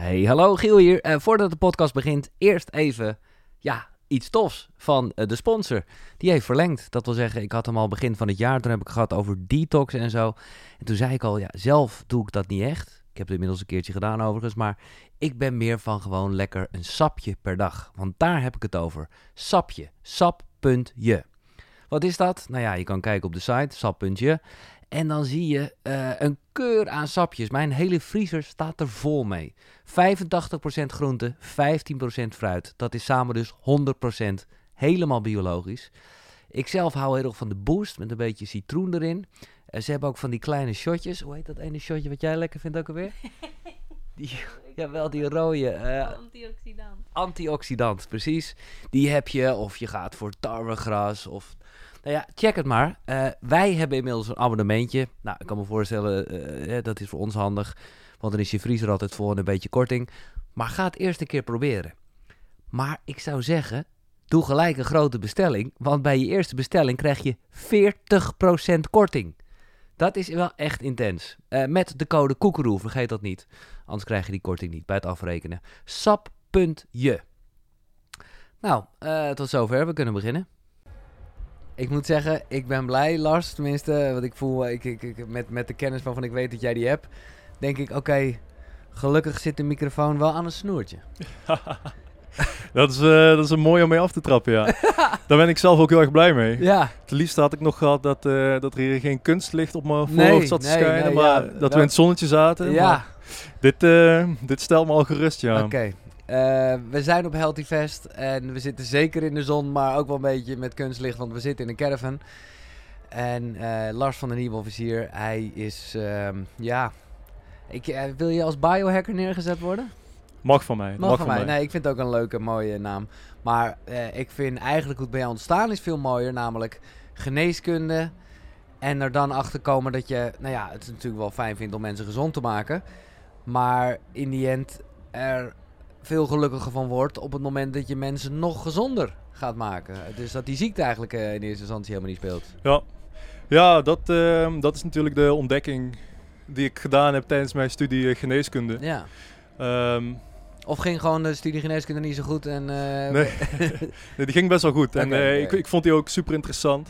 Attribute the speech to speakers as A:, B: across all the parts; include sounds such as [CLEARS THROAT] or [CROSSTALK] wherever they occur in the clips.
A: Hey, hallo Giel hier. Eh, voordat de podcast begint, eerst even ja, iets tofs van eh, de sponsor. Die heeft verlengd. Dat wil zeggen, ik had hem al begin van het jaar. Toen heb ik gehad over detox en zo. En toen zei ik al, ja, zelf doe ik dat niet echt. Ik heb het inmiddels een keertje gedaan overigens. Maar ik ben meer van gewoon lekker een sapje per dag. Want daar heb ik het over. Sapje. Sap.je. Wat is dat? Nou ja, je kan kijken op de site, sap.je. En dan zie je eh, een keur aan sapjes. Mijn hele vriezer staat er vol mee. 85% groente, 15% fruit. Dat is samen dus 100% helemaal biologisch. Ik zelf hou heel erg van de boost met een beetje citroen erin. Uh, ze hebben ook van die kleine shotjes. Hoe heet dat ene shotje wat jij lekker vindt ook alweer? [LAUGHS] Die, [LAUGHS] jawel, die rode. Uh,
B: Antioxidant.
A: Antioxidant, precies. Die heb je, of je gaat voor tarwegras of nou ja, check het maar. Uh, wij hebben inmiddels een abonnementje. Nou, ik kan me voorstellen, uh, dat is voor ons handig. Want dan is je vriezer altijd vol en een beetje korting. Maar ga het eerst een keer proberen. Maar ik zou zeggen, doe gelijk een grote bestelling. Want bij je eerste bestelling krijg je 40% korting. Dat is wel echt intens. Uh, met de code koekeroe, vergeet dat niet. Anders krijg je die korting niet bij het afrekenen. Sap.je. Nou, tot zover. We kunnen beginnen ik moet zeggen, ik ben blij, Lars. Tenminste, wat ik voel ik, ik, ik, met, met de kennis waarvan ik weet dat jij die hebt. Denk ik, oké, gelukkig zit de microfoon wel aan een snoertje. [LAUGHS]
C: dat, is, uh, dat is een mooi om mee af te trappen, ja. [LAUGHS] Daar ben ik zelf ook heel erg blij mee.
A: Ja.
C: Het liefste had ik nog gehad dat, uh, dat er hier geen kunstlicht op mijn voorhoofd nee, zat te nee, schijnen. Nee, maar ja, dat we in het zonnetje zaten.
A: Ja.
C: dit, uh, dit stelt me al gerust, ja.
A: Oké. Uh, we zijn op Healthy Fest en we zitten zeker in de zon, maar ook wel een beetje met kunstlicht, want we zitten in een caravan. En uh, Lars van den Nieuwofficier, hij is, uh, ja, ik, uh, wil je als biohacker neergezet worden?
C: Mag van mij.
A: Mag, mag van, mij. mij. Nee, ik vind het ook een leuke, mooie naam. Maar ik vind eigenlijk hoe het bij jou ontstaan is veel mooier, namelijk geneeskunde. En er dan achter komen dat je, nou ja, het is natuurlijk wel fijn vindt om mensen gezond te maken. Maar in die end er veel gelukkiger van wordt op het moment dat je mensen nog gezonder gaat maken. Dus dat die ziekte eigenlijk uh, in eerste instantie helemaal niet speelt.
C: Ja, ja dat, uh, dat is natuurlijk de ontdekking die ik gedaan heb tijdens mijn studie eh, geneeskunde.
A: Ja.
C: Um,
A: of ging gewoon de studie geneeskunde niet zo goed? En, uh,
C: nee. [LAUGHS] nee, die ging best wel goed. en okay. ik, ik vond die ook super interessant.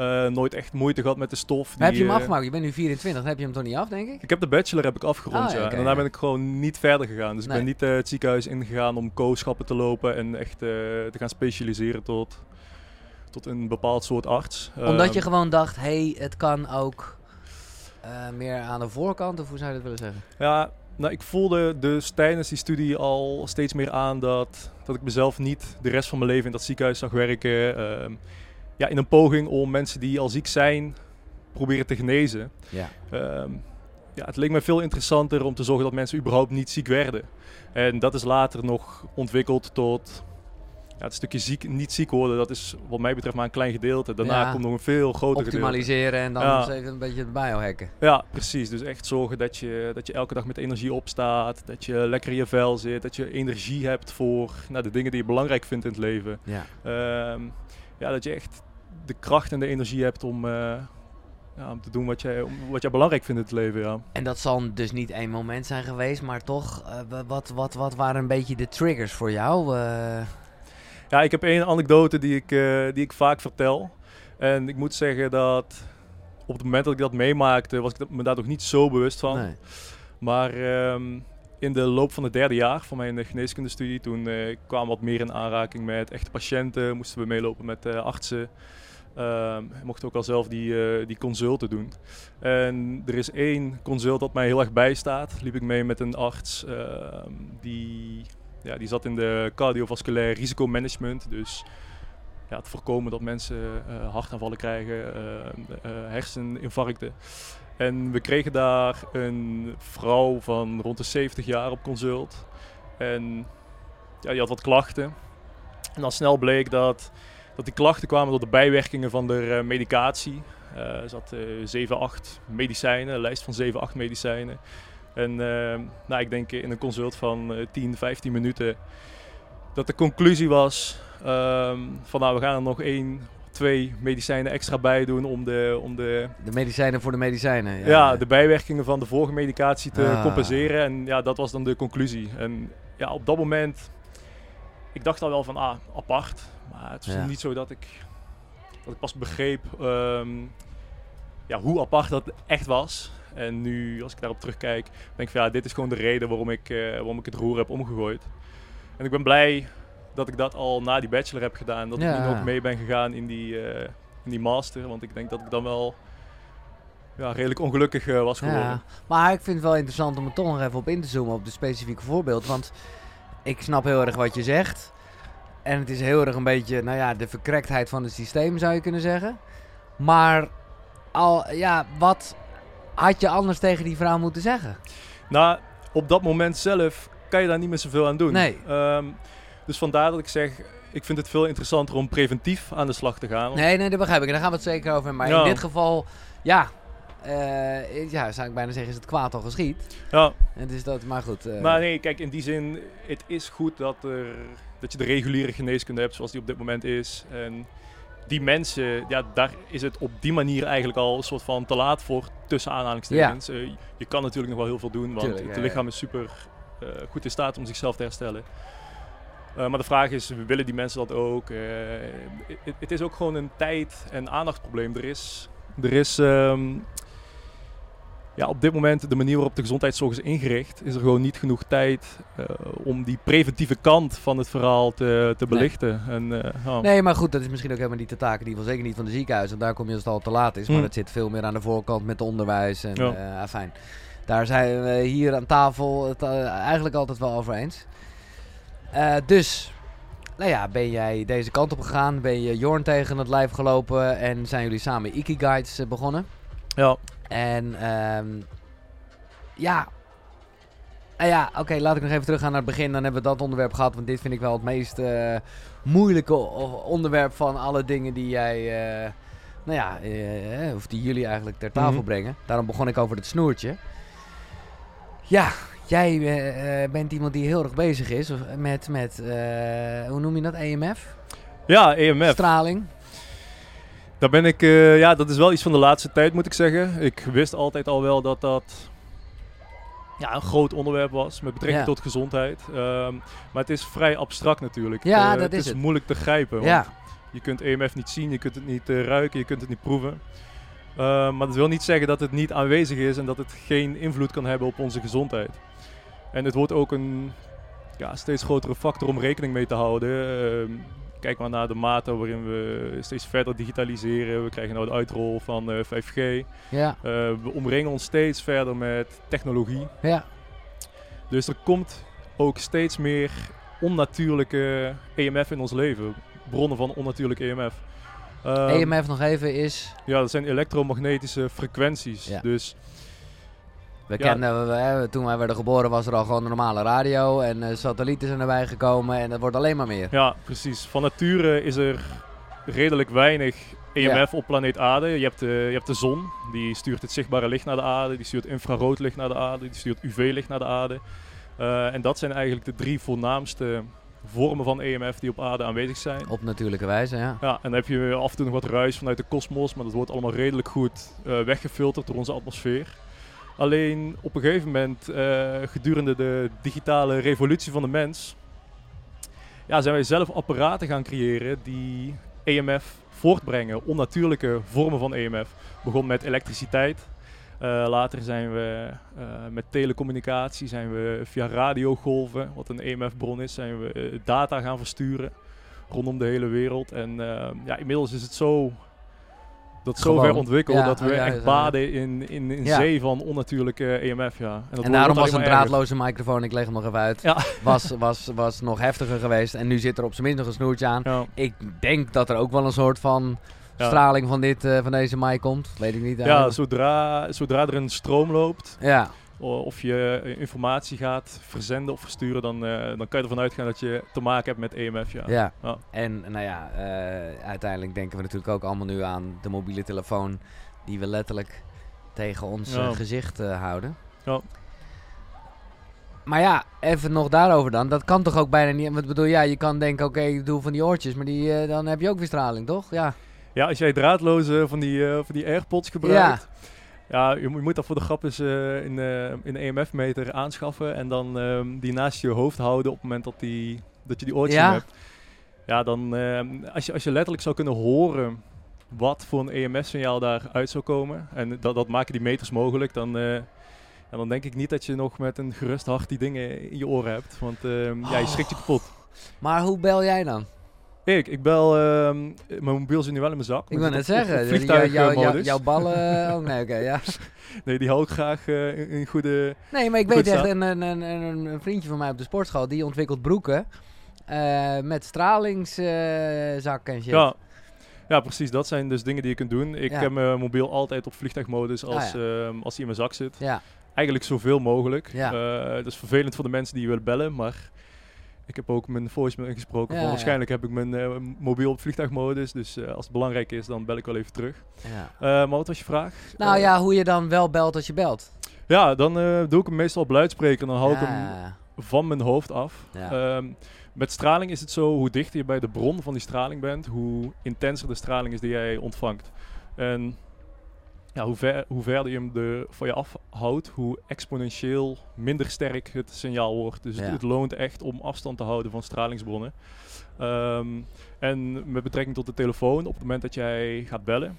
C: Uh, nooit echt moeite gehad met de stof.
A: Die, heb je hem afgemaakt? Je bent nu 24, dan heb je hem toch niet af, denk ik?
C: Ik heb de bachelor heb ik afgerond, ah, ja. Okay, en daarna ben ik gewoon niet verder gegaan. Dus nee. ik ben niet uh, het ziekenhuis ingegaan om kooschappen te lopen en echt te gaan specialiseren tot, tot een bepaald soort arts.
A: Omdat je gewoon dacht, hé, hey, het kan ook meer aan de voorkant, of hoe zou je dat willen zeggen?
C: Ja, nou, ik voelde dus tijdens die studie al steeds meer aan dat, dat ik mezelf niet de rest van mijn leven in dat ziekenhuis zag werken. Ehm, ja, in een poging om mensen die al ziek zijn proberen te genezen.
A: Ja.
C: Um, ja, het leek me veel interessanter om te zorgen dat mensen überhaupt niet ziek werden. En dat is later nog ontwikkeld tot ja, het stukje ziek, niet ziek worden. Dat is wat mij betreft maar een klein gedeelte. Daarna ja. komt nog een veel groter
A: Optimaliseren
C: gedeelte.
A: en dan ja. even een beetje het biohacken.
C: Ja, precies. Dus echt zorgen dat je, dat je elke dag met energie opstaat. Dat je lekker in je vel zit. Dat je energie hebt voor nou, de dingen die je belangrijk vindt in het leven.
A: Ja.
C: Um, ja, dat je echt de kracht en de energie hebt om, uh, ja, om te doen wat jij, wat jij belangrijk vindt in het leven. Ja.
A: En dat zal dus niet één moment zijn geweest, maar toch, uh, wat, wat, wat waren een beetje de triggers voor jou? Uh...
C: Ja, ik heb één anekdote die ik, die ik vaak vertel. En ik moet zeggen dat op het moment dat ik dat meemaakte, was ik me daar nog niet zo bewust van.
A: Nee.
C: Maar um, in de loop van het derde jaar van mijn geneeskundestudie, toen uh, kwam wat meer in aanraking met echte patiënten, moesten we meelopen met uh, Uh, mocht ook al zelf die, uh, die consulten doen. En er is één consult dat mij heel erg bijstaat. Liep ik mee met een arts ehm, die, ja, die zat in de cardiovasculair risicomanagement. Dus ja, het voorkomen dat mensen uh, hartaanvallen krijgen, herseninfarcten. En we kregen daar een vrouw van rond de 70 jaar op consult. En ja, die had wat klachten. En dan snel bleek dat dat die klachten kwamen door de bijwerkingen van de uh, medicatie. Uh, er zat uh, 7, 8 medicijnen, een lijst van 7, 8 medicijnen. En nou, ik denk in een consult van 10, 15 minuten dat de conclusie was um, van nou we gaan er nog één, twee medicijnen extra bij doen om de, om de,
A: De medicijnen voor de medicijnen.
C: ja, de bijwerkingen van de vorige medicatie te
A: Ah.
C: compenseren. En ja, dat was dan de conclusie. En ja, op dat moment, ik dacht al wel van, ah, apart. Maar het was
A: Ja.
C: niet zo dat ik, dat ik pas begreep ehm, ja, hoe apart dat echt was. En nu, als ik daarop terugkijk, denk ik van ja, dit is gewoon de reden waarom ik, eh, waarom ik het roer heb omgegooid. En ik ben blij dat ik dat al na die bachelor heb gedaan. Dat ik nu ook mee ben gegaan in die, eh, in die master. Want ik denk dat ik dan wel ja, redelijk ongelukkig eh, was geworden.
A: Ja, maar ik vind het wel interessant om er toch nog even op in te zoomen op dit specifieke voorbeeld. Want ik snap heel erg wat je zegt. En het is heel erg een beetje, nou ja, de verkrektheid van het systeem zou je kunnen zeggen. Maar al, ja, wat had je anders tegen die vrouw moeten zeggen?
C: Nou, op dat moment zelf kan je daar niet meer zoveel aan doen.
A: Nee.
C: Ehm, dus vandaar dat ik zeg, ik vind het veel interessanter om preventief aan de slag te gaan.
A: Nee, nee, dat begrijp ik. En daar gaan we het zeker over. Maar
C: Ja.
A: in dit geval, ja, eh, ja, zou ik bijna zeggen, is het kwaad al geschied.
C: Ja,
A: En dus dat, maar goed. eh,
C: maar nee, kijk, in die zin, het is goed dat, er, dat je de reguliere geneeskunde hebt zoals die op dit moment is. En die mensen, ja, daar is het op die manier eigenlijk al een soort van te laat voor, tussen aanhalingstekens. Eh, je kan natuurlijk nog wel heel veel doen, want
A: Tuurlijk,
C: het
A: ja,
C: lichaam is super goed in staat om zichzelf te herstellen. Maar de vraag is, willen die mensen dat ook? Het- het is ook gewoon een tijd- en aandachtsprobleem. Er is, er is ehm, ja, op dit moment de manier waarop de gezondheidszorg is ingericht, is er gewoon niet genoeg tijd eh, om die preventieve kant van het verhaal te, te
A: Nee.
C: belichten. En, eh.
A: Nee, maar goed, dat is misschien ook helemaal niet de taak. In ieder geval zeker niet van de ziekenhuizen. Daar kom je als het al te laat is. Maar
C: Hmm.
A: het zit veel meer aan de voorkant met onderwijs. En
C: Ja.
A: ja. fijn. Daar zijn we hier aan tafel het eh, eigenlijk altijd wel over eens. Eh, dus, nou ja, ben jij deze kant op gegaan? Ben je Jorn tegen het lijf gelopen? En zijn jullie samen Ikiguides eh, begonnen?
C: ja.
A: En ehm, ja. Nou ja, oké, laat ik nog even teruggaan naar het begin. Dan hebben we dat onderwerp gehad. Want dit vind ik wel het meest eh, moeilijke onderwerp van alle dingen die jij. eh, nou ja, eh, of die jullie eigenlijk ter tafel
C: Mhm.
A: brengen. Daarom begon ik over het snoertje. Ja, jij bent iemand die heel erg bezig is met, met hoe noem je dat, EMF?
C: ja, EMF.
A: Straling.
C: Daar ben ik, eh, ja, dat is wel iets van de laatste tijd moet ik zeggen. Ik wist altijd al wel dat dat ja, een groot onderwerp was met betrekking
A: Ja.
C: tot gezondheid. Ehm, maar het is vrij abstract natuurlijk.
A: Ja,
C: Eh,
A: dat is
C: het is
A: het.
C: moeilijk te grijpen. Want
A: Ja,
C: Je kunt EMF niet zien, je kunt het niet eh, ruiken, je kunt het niet proeven. Eh, maar dat wil niet zeggen dat het niet aanwezig is en dat het geen invloed kan hebben op onze gezondheid. En het wordt ook een ja, steeds grotere factor om rekening mee te houden. Kijk maar naar de mate waarin we steeds verder digitaliseren. We krijgen nou de uitrol van eh, 5G.
A: ja,
C: Eh, we omringen ons steeds verder met technologie.
A: ja.
C: Dus er komt ook steeds meer onnatuurlijke EMF in ons leven. Bronnen van onnatuurlijk EMF.
A: EMF nog even is...
C: Ja, dat zijn elektromagnetische frequenties.
A: Ja.
C: Dus
A: We
C: Ja.
A: kenden, we, toen wij werden geboren was er al gewoon normale radio en eh, satellieten zijn erbij gekomen en dat wordt alleen maar meer.
C: ja, precies. Van nature is er redelijk weinig EMF op planeet aarde. Je hebt, de, je hebt de zon, die stuurt het zichtbare licht naar de aarde. Die stuurt infrarood licht naar de aarde. Die stuurt UV-licht naar de aarde. Eh, en dat zijn eigenlijk de drie voornaamste vormen van EMF die op aarde aanwezig zijn.
A: Op natuurlijke wijze, ja.
C: Ja, en dan heb je af en toe nog wat ruis vanuit de kosmos, maar dat wordt allemaal redelijk goed eh, weggefilterd door onze atmosfeer. Alleen op een gegeven moment, eh, gedurende de digitale revolutie van de mens, ja, zijn wij zelf apparaten gaan creëren die EMF voortbrengen, onnatuurlijke vormen van EMF. Begon met elektriciteit. Eh, later zijn we eh, met telecommunicatie, zijn we via radiogolven, wat een EMF-bron is, zijn we data gaan versturen rondom de hele wereld. En ja, inmiddels is het zo, dat zo ver ontwikkeld
A: Ja,
C: dat we
A: oh ja,
C: echt baden in, in, in zee van onnatuurlijke EMF. Ja. En, dat
A: En daarom was een
C: erger.
A: draadloze microfoon, ik leg hem nog even uit, was, was, was nog heftiger geweest. En nu zit er op zijn minst nog een snoertje aan. Ik denk dat er ook wel een soort van
C: Ja.
A: straling van, dit, eh, van deze mic komt. Weet ik niet.
C: Ja,
A: eigenlijk.
C: zodra, zodra er een stroom loopt,
A: ja.
C: O- of je eh, informatie gaat verzenden of versturen, dan, eh, dan kan je ervan uitgaan dat je te maken hebt met EMF. Ja.
A: Ja.
C: Ja.
A: En nou ja, eh, uiteindelijk denken we natuurlijk ook allemaal nu aan de mobiele telefoon die we letterlijk tegen ons
C: Ja.
A: eh, gezicht eh, houden.
C: Ja.
A: Maar ja, even nog daarover dan. Dat kan toch ook bijna niet. Want ik bedoel, ja, je kan denken, oké, ik doe van die oortjes, maar die, eh, dan heb je ook weer straling, toch? Ja.
C: Ja, als jij draadloze van die, eh, van die AirPods gebruikt. Ja, je, moet- je moet dat voor de grap eens eh, in, eh, in een EMF-meter aanschaffen. En dan ehm, die naast je hoofd houden op het moment dat, die, dat je die oortjes
A: Ja.
C: hebt. Ja, dan ehm, als, je, als je letterlijk zou kunnen horen wat voor een EMF-signaal daaruit zou komen. En dat, dat maken die meters mogelijk. Dan, eh, ja, dan denk ik niet dat je nog met een gerust hart die dingen in je oren hebt. Want ehm, ja, je schrikt je kapot.
A: Maar hoe bel jij dan?
C: Ik, ik bel, ehm, mijn mobiel zit nu wel in mijn zak.
A: Ik wil net zeggen, jou-
C: vliegtuigmodus.
A: jou- jou- jouw ballen... [LAUGHS] Oh, nee, oké, ja.
C: Nee, die hou ik graag eh, in, in goede...
A: Nee, maar ik weet echt, een, een, een, een, vriendje van mij op de sportschool, die ontwikkelt broeken eh, met stralingszak en shit.
C: Ja. ja, precies. Dat zijn dus dingen die je kunt doen. Ik
A: Ja.
C: heb mijn mobiel altijd op vliegtuigmodus als,
A: Ah,
C: als die in mijn zak zit.
A: Ja,
C: Eigenlijk zoveel mogelijk.
A: Ja.
C: Eh, dat is vervelend voor de mensen die willen bellen, maar ik heb ook mijn voicemail ingesproken.
A: Ja,
C: van
A: ja.
C: waarschijnlijk heb ik mijn eh, mobiel op vliegtuigmodus, dus eh, als het belangrijk is, dan bel ik wel even terug.
A: ja.
C: Eh, maar wat was je vraag?
A: Nou ja, hoe je dan wel belt als je belt.
C: Ja, dan doe ik hem meestal op luidspreker. Dan hou ik hem van mijn hoofd af. Ehm, met straling is het zo, hoe dichter je bij de bron van die straling bent, hoe intenser de straling is die jij ontvangt. En ja, hoe, ver, hoe verder je hem er van je afhoudt, hoe exponentieel minder sterk het signaal wordt. Dus
A: Ja.
C: het, het loont echt om afstand te houden van stralingsbronnen. Ehm, en met betrekking tot de telefoon, op het moment dat jij gaat bellen,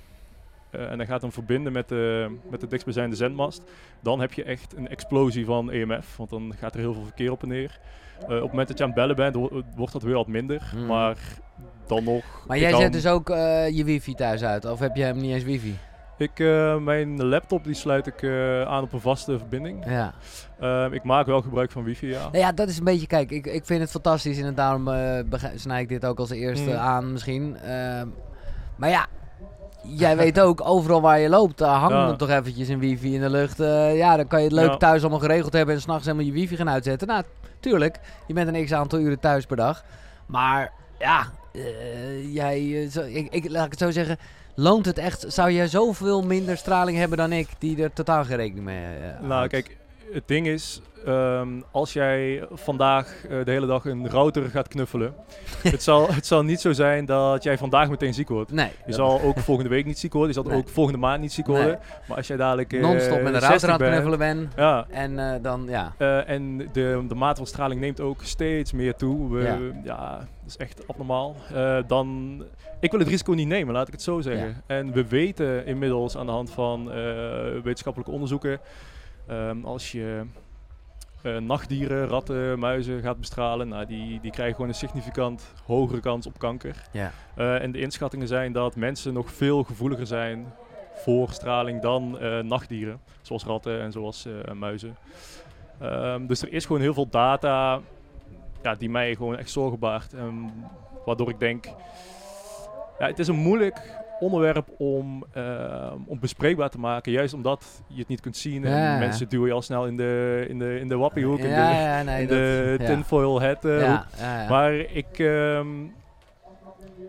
C: eh, en dan gaat hem verbinden met de, met de dichtstbijzijnde zendmast, dan heb je echt een explosie van EMF, want dan gaat er heel veel verkeer op en neer. Eh, op het moment dat je aan het bellen bent, wo- wordt dat weer wat minder,
A: Hmm.
C: maar dan nog...
A: Maar jij zet dus ook eh, je wifi thuis uit, of heb je hem niet eens wifi?
C: Ik, eh, mijn laptop die sluit ik eh, aan op een vaste verbinding.
A: Ja.
C: Ehm, ik maak wel gebruik van wifi, ja.
A: Nou ja, dat is een beetje, kijk, ik, ik vind het fantastisch en daarom eh snij ik dit ook als eerste
C: Mm.
A: aan misschien. Ehm, maar ja, jij weet [LAUGHS] ook, overal waar je loopt, daar hangt
C: Ja.
A: er toch eventjes een wifi in de lucht. Ja, dan kan je het leuk
C: Ja.
A: thuis allemaal geregeld hebben en s'nachts helemaal je wifi gaan uitzetten. Nou, tuurlijk, je bent een x aantal uren thuis per dag. Maar ja, jij, zo, ik, ik, laat ik het zo zeggen, loont het echt, zou jij zoveel minder straling hebben dan ik, die er totaal geen rekening mee eh,
C: Nou, kijk, het ding is, ehm, als jij vandaag eh, de hele dag een router gaat knuffelen, [LAUGHS] het, zal, het zal niet zo zijn dat jij vandaag meteen ziek wordt.
A: Nee.
C: Je zal ook volgende week niet ziek worden, je zal
A: Nee.
C: ook volgende maand niet ziek
A: Nee.
C: worden. Maar als jij dadelijk eh,
A: non-stop met een
C: 60
A: router aan het
C: bent,
A: knuffelen ben.
C: Ja,
A: En eh, dan, ja.
C: En de, de mate van straling neemt ook steeds meer toe. We,
A: Ja.
C: ja. dat is echt abnormaal. Dan, ik wil het risico niet nemen, laat ik het zo zeggen. En we weten inmiddels aan de hand van wetenschappelijke onderzoeken, ehm, als je eh, nachtdieren, ratten, muizen gaat bestralen, nou, die, die krijgen gewoon een significant hogere kans op kanker.
A: Ja.
C: Eh, en de inschattingen zijn dat mensen nog veel gevoeliger zijn voor straling dan eh, nachtdieren, zoals ratten en zoals muizen. Ehm, dus er is gewoon heel veel data ja, die mij gewoon echt zorgen baart. En waardoor ik denk, ja, het is een moeilijk onderwerp om, ehm, om bespreekbaar te maken, juist omdat je het niet kunt zien. En
A: Ja.
C: mensen duwen je al snel in de, in de, in de wappiehoek, in de,
A: ja, ja, nee,
C: in
A: dat-
C: de tinfoil hat. Maar ik, ehm,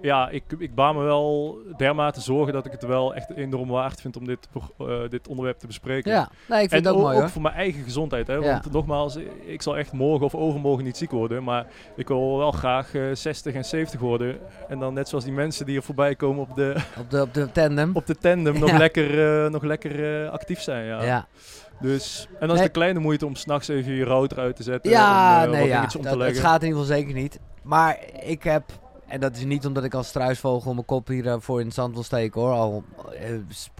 C: ja, ik, ik baar me wel dermate zorgen dat ik het wel echt enorm waard vind om dit, eh, dit onderwerp te bespreken.
A: ja, nee, ik vind
C: en
A: het ook
C: ook,
A: mooi
C: ook
A: hoor.
C: voor mijn eigen gezondheid. Hè?
A: Ja.
C: Want nogmaals, ik zal echt morgen of overmorgen niet ziek worden. Maar ik wil wel graag eh, 60 en 70 worden. En dan net zoals die mensen die er voorbij komen op de, [LAUGHS]
A: Op de, op de tandem.
C: op de tandem nog lekker, eh, nog lekker actief zijn. Ja.
A: ja,
C: Dus, en dan is
A: Nee.
C: de kleine moeite om s'nachts even je router uit te zetten.
A: ja
C: om,
A: nee, ja. Dat, het gaat in ieder geval zeker niet. Maar ik heb, en dat is niet omdat ik als struisvogel mijn kop hiervoor in het zand wil steken hoor. Al eh,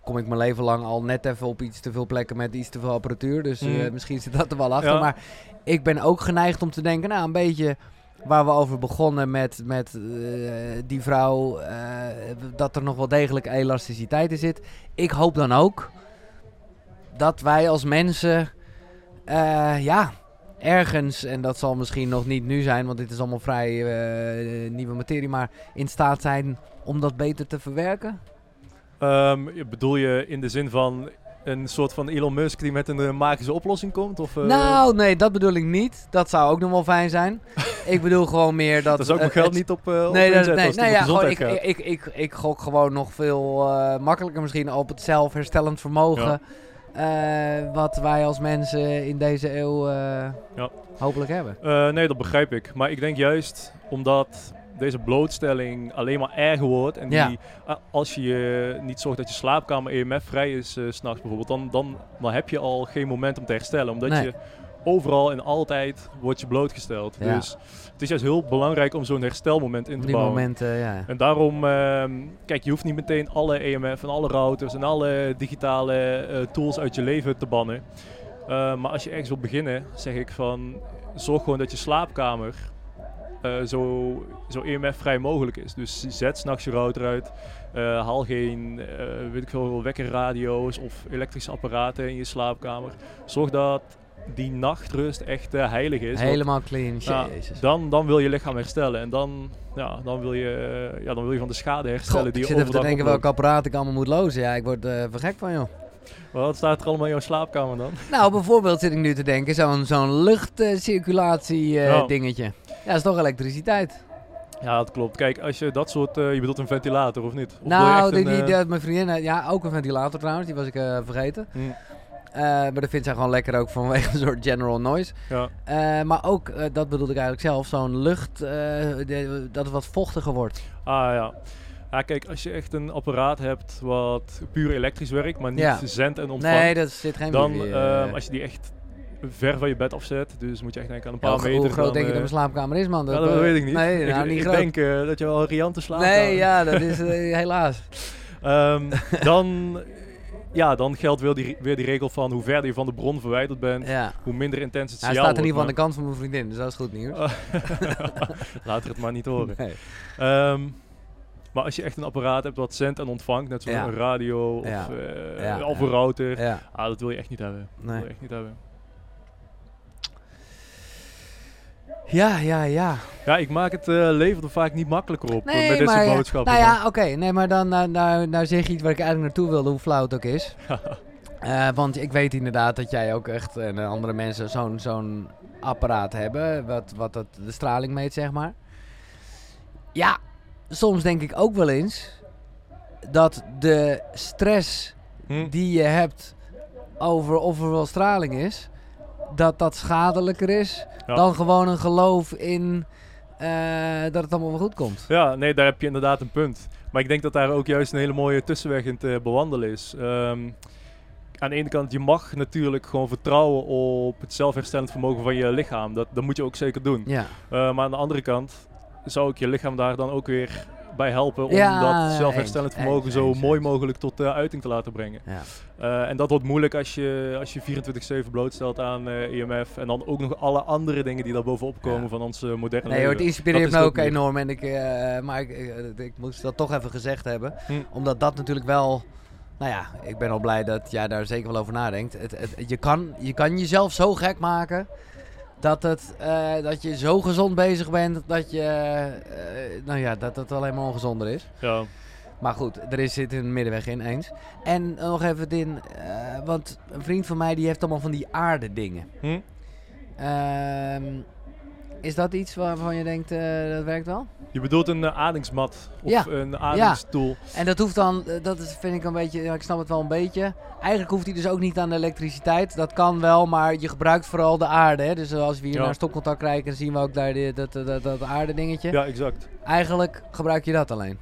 A: kom ik mijn leven lang al net even op iets te veel plekken met iets te veel apparatuur. Dus eh,
C: Mm.
A: misschien zit dat er wel achter.
C: Ja.
A: Maar ik ben ook geneigd om te denken, nou een beetje waar we over begonnen met, met eh, die vrouw, eh, dat er nog wel degelijk elasticiteit in zit. Ik hoop dan ook dat wij als mensen, eh, ja, ergens, en dat zal misschien nog niet nu zijn, want dit is allemaal vrij eh, nieuwe materie, maar in staat zijn om dat beter te verwerken.
C: Ehm, bedoel je in de zin van een soort van Elon Musk die met een eh, magische oplossing komt? Of, eh,
A: Nou, nee, dat bedoel ik niet. Dat zou ook nog wel fijn zijn. [LAUGHS] ik bedoel gewoon meer dat...
C: daar zou ik mijn geld
A: het-
C: niet op, op
A: Nee, dat, nee,
C: het
A: nee
C: om
A: ja, gewoon, ik, ik, ik, ik gok gewoon nog veel makkelijker misschien op het zelfherstellend vermogen. Eh, wat wij als mensen in deze eeuw eh,
C: Ja.
A: hopelijk hebben.
C: Eh, nee, dat begrijp ik. Maar ik denk juist omdat deze blootstelling alleen maar erger wordt. En die, als je niet zorgt dat je slaapkamer EMF-vrij is, eh, s s'nachts bijvoorbeeld, dan, dan, dan heb je al geen moment om te herstellen. Omdat
A: Nee.
C: je overal en altijd wordt je blootgesteld.
A: Ja.
C: Dus het is juist heel belangrijk om zo'n herstelmoment in te
A: die
C: bouwen.
A: momenten, ja.
C: En daarom, ehm, kijk, je hoeft niet meteen alle EMF en alle routers en alle digitale eh, tools uit je leven te bannen. Eh, maar als je ergens wil beginnen, zeg ik van, zorg gewoon dat je slaapkamer eh, zo, zo EMF-vrij mogelijk is. Dus zet s'nachts je router uit. Haal geen, weet ik veel, wekkerradio's of elektrische apparaten in je slaapkamer. Zorg dat die nachtrust echt eh, heilig is.
A: Helemaal clean. Jezus.
C: dan, dan wil je lichaam herstellen. En dan, ja, dan, wil, je, eh, ja, dan wil je van de schade herstellen
A: God,
C: die
A: ik
C: je
A: zit even te
C: overdag
A: denken
C: oploopt.
A: welk apparaat ik allemaal moet lozen. Ja, ik word eh vergek van, joh.
C: Wat staat er allemaal in jouw slaapkamer dan?
A: Nou, bijvoorbeeld zit ik nu te denken, zo'n zo'n luchtcirculatie dingetje. Ja, dat is toch elektriciteit?
C: Ja, dat klopt. Kijk, als je dat soort... je bedoelt een ventilator of niet? Of
A: nou, die, die, die- mijn vriendin, ja, ook een ventilator trouwens, die was ik vergeten.
C: hm,
A: Eh, maar dat vindt zij gewoon lekker ook vanwege een soort general noise.
C: ja.
A: Eh, maar ook, eh, dat bedoelde ik eigenlijk zelf, zo'n lucht, de- dat het wat vochtiger wordt.
C: Ah ja. Ja, kijk, als je echt een apparaat hebt wat puur elektrisch werkt, maar niet
A: Ja.
C: zendt en ontvangt,
A: Nee, dat zit geen
C: dan, ehm,
A: eh.
C: als je die echt ver van je bed afzet, dus moet je echt denken aan een
A: Ja,
C: paar
A: hoe,
C: meter.
A: hoe groot
C: dan,
A: denk je dat mijn slaapkamer is, man?
C: ja, dat weet ik niet.
A: Nee,
C: ik
A: nou, niet
C: ik
A: groot.
C: denk dat je wel een riante slaapkamer
A: Nee, ja, dat is helaas.
C: Ehm, dan, [LAUGHS] ja, dan geldt weer die, weer die regel van hoe verder je van de bron verwijderd bent,
A: Ja.
C: hoe minder intens het
A: Hij
C: signaal
A: staat in ieder geval aan de kant van mijn vriendin, dus dat is goed nieuws.
C: maar- [LAUGHS] Laat het maar niet horen. [LAUGHS]
A: Nee.
C: Ehm, maar als je echt een apparaat hebt wat zendt en ontvangt, net zoals
A: Ja.
C: een radio of,
A: Ja.
C: eh,
A: Ja,
C: of
A: ja.
C: een router,
A: Ja,
C: ah, dat wil je echt niet hebben. Dat
A: nee.
C: wil je echt niet hebben.
A: Ja, ja, ja.
C: Ja, ik maak het eh, leven er vaak niet makkelijker op
A: Nee,
C: met
A: maar, ja,
C: boodschappen.
A: Nou ja, oké. Nee, maar dan nou, nou, nou zeg je iets waar ik eigenlijk naartoe wilde, hoe flauw het ook is. [LAUGHS] Eh, want ik weet inderdaad dat jij ook echt en eh, andere mensen zo'n zo'n apparaat hebben, wat, wat dat, de straling meet, zeg maar. Ja, soms denk ik ook wel eens dat de stress
C: Hm?
A: die je hebt over of er wel straling is, dat dat schadelijker is
C: Ja.
A: dan gewoon een geloof in eh, dat het allemaal wel goed komt.
C: Ja, nee, daar heb je inderdaad een punt. Maar ik denk dat daar ook juist een hele mooie tussenweg in te bewandelen is. Ehm, aan de ene kant, je mag natuurlijk gewoon vertrouwen op het zelfherstellend vermogen van je lichaam. Dat, dat moet je ook zeker doen.
A: Ja,
C: Eh, maar aan de andere kant zou ik je lichaam daar dan ook weer bij helpen om
A: Ja,
C: dat zelfherstellend vermogen
A: eens,
C: zo
A: eens,
C: mooi
A: eens.
C: mogelijk tot eh, uiting te laten brengen.
A: ja.
C: Eh, en dat wordt moeilijk als je, als je 24-7 blootstelt aan eh EMF en dan ook nog alle andere dingen die daar bovenop komen
A: Ja.
C: van ons eh, moderne
A: Nee hoor, het inspireert me ook enorm. En ik, maar ik, ik, ik moest dat toch even gezegd hebben.
C: Hm.
A: Omdat dat natuurlijk wel... Nou ja, ik ben al blij dat jij daar zeker wel over nadenkt. Het, het, je, kan, je kan jezelf zo gek maken... Dat, het, eh, dat je zo gezond bezig bent dat je... eh, nou ja, dat het alleen maar ongezonder is.
C: Ja.
A: Maar goed, er is, zit een middenweg in eens. En nog even din, eh, want een vriend van mij die heeft allemaal van die aarde dingen.
C: Hm?
A: Is dat iets waarvan je denkt, eh, dat werkt wel?
C: Je bedoelt een uh, adingsmat of
A: Ja.
C: een ademstoel.
A: En dat hoeft dan, eh, dat is, vind ik een beetje, ja, ik snap het wel een beetje. Eigenlijk hoeft hij dus ook niet aan de elektriciteit. Dat kan wel, maar je gebruikt vooral de aarde. Hè? Dus als we hier
C: Ja.
A: naar stopcontact kijken, zien we ook daar die, dat, dat, dat, dat aarde dingetje.
C: Ja, exact.
A: Eigenlijk gebruik je dat alleen.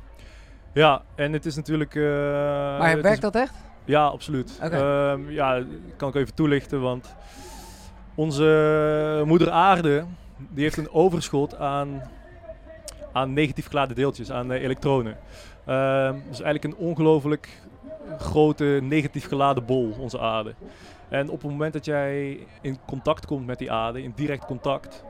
C: Ja, en het is natuurlijk... eh,
A: maar werkt
C: is-
A: dat echt?
C: Ja, absoluut. Ehm, ja, kan ik even toelichten, want onze moeder aarde, die heeft een overschot aan, aan negatief geladen deeltjes, aan eh, elektronen. Ehm dus eigenlijk een ongelooflijk grote negatief geladen bol, onze aarde. En op het moment dat jij in contact komt met die aarde, in direct contact,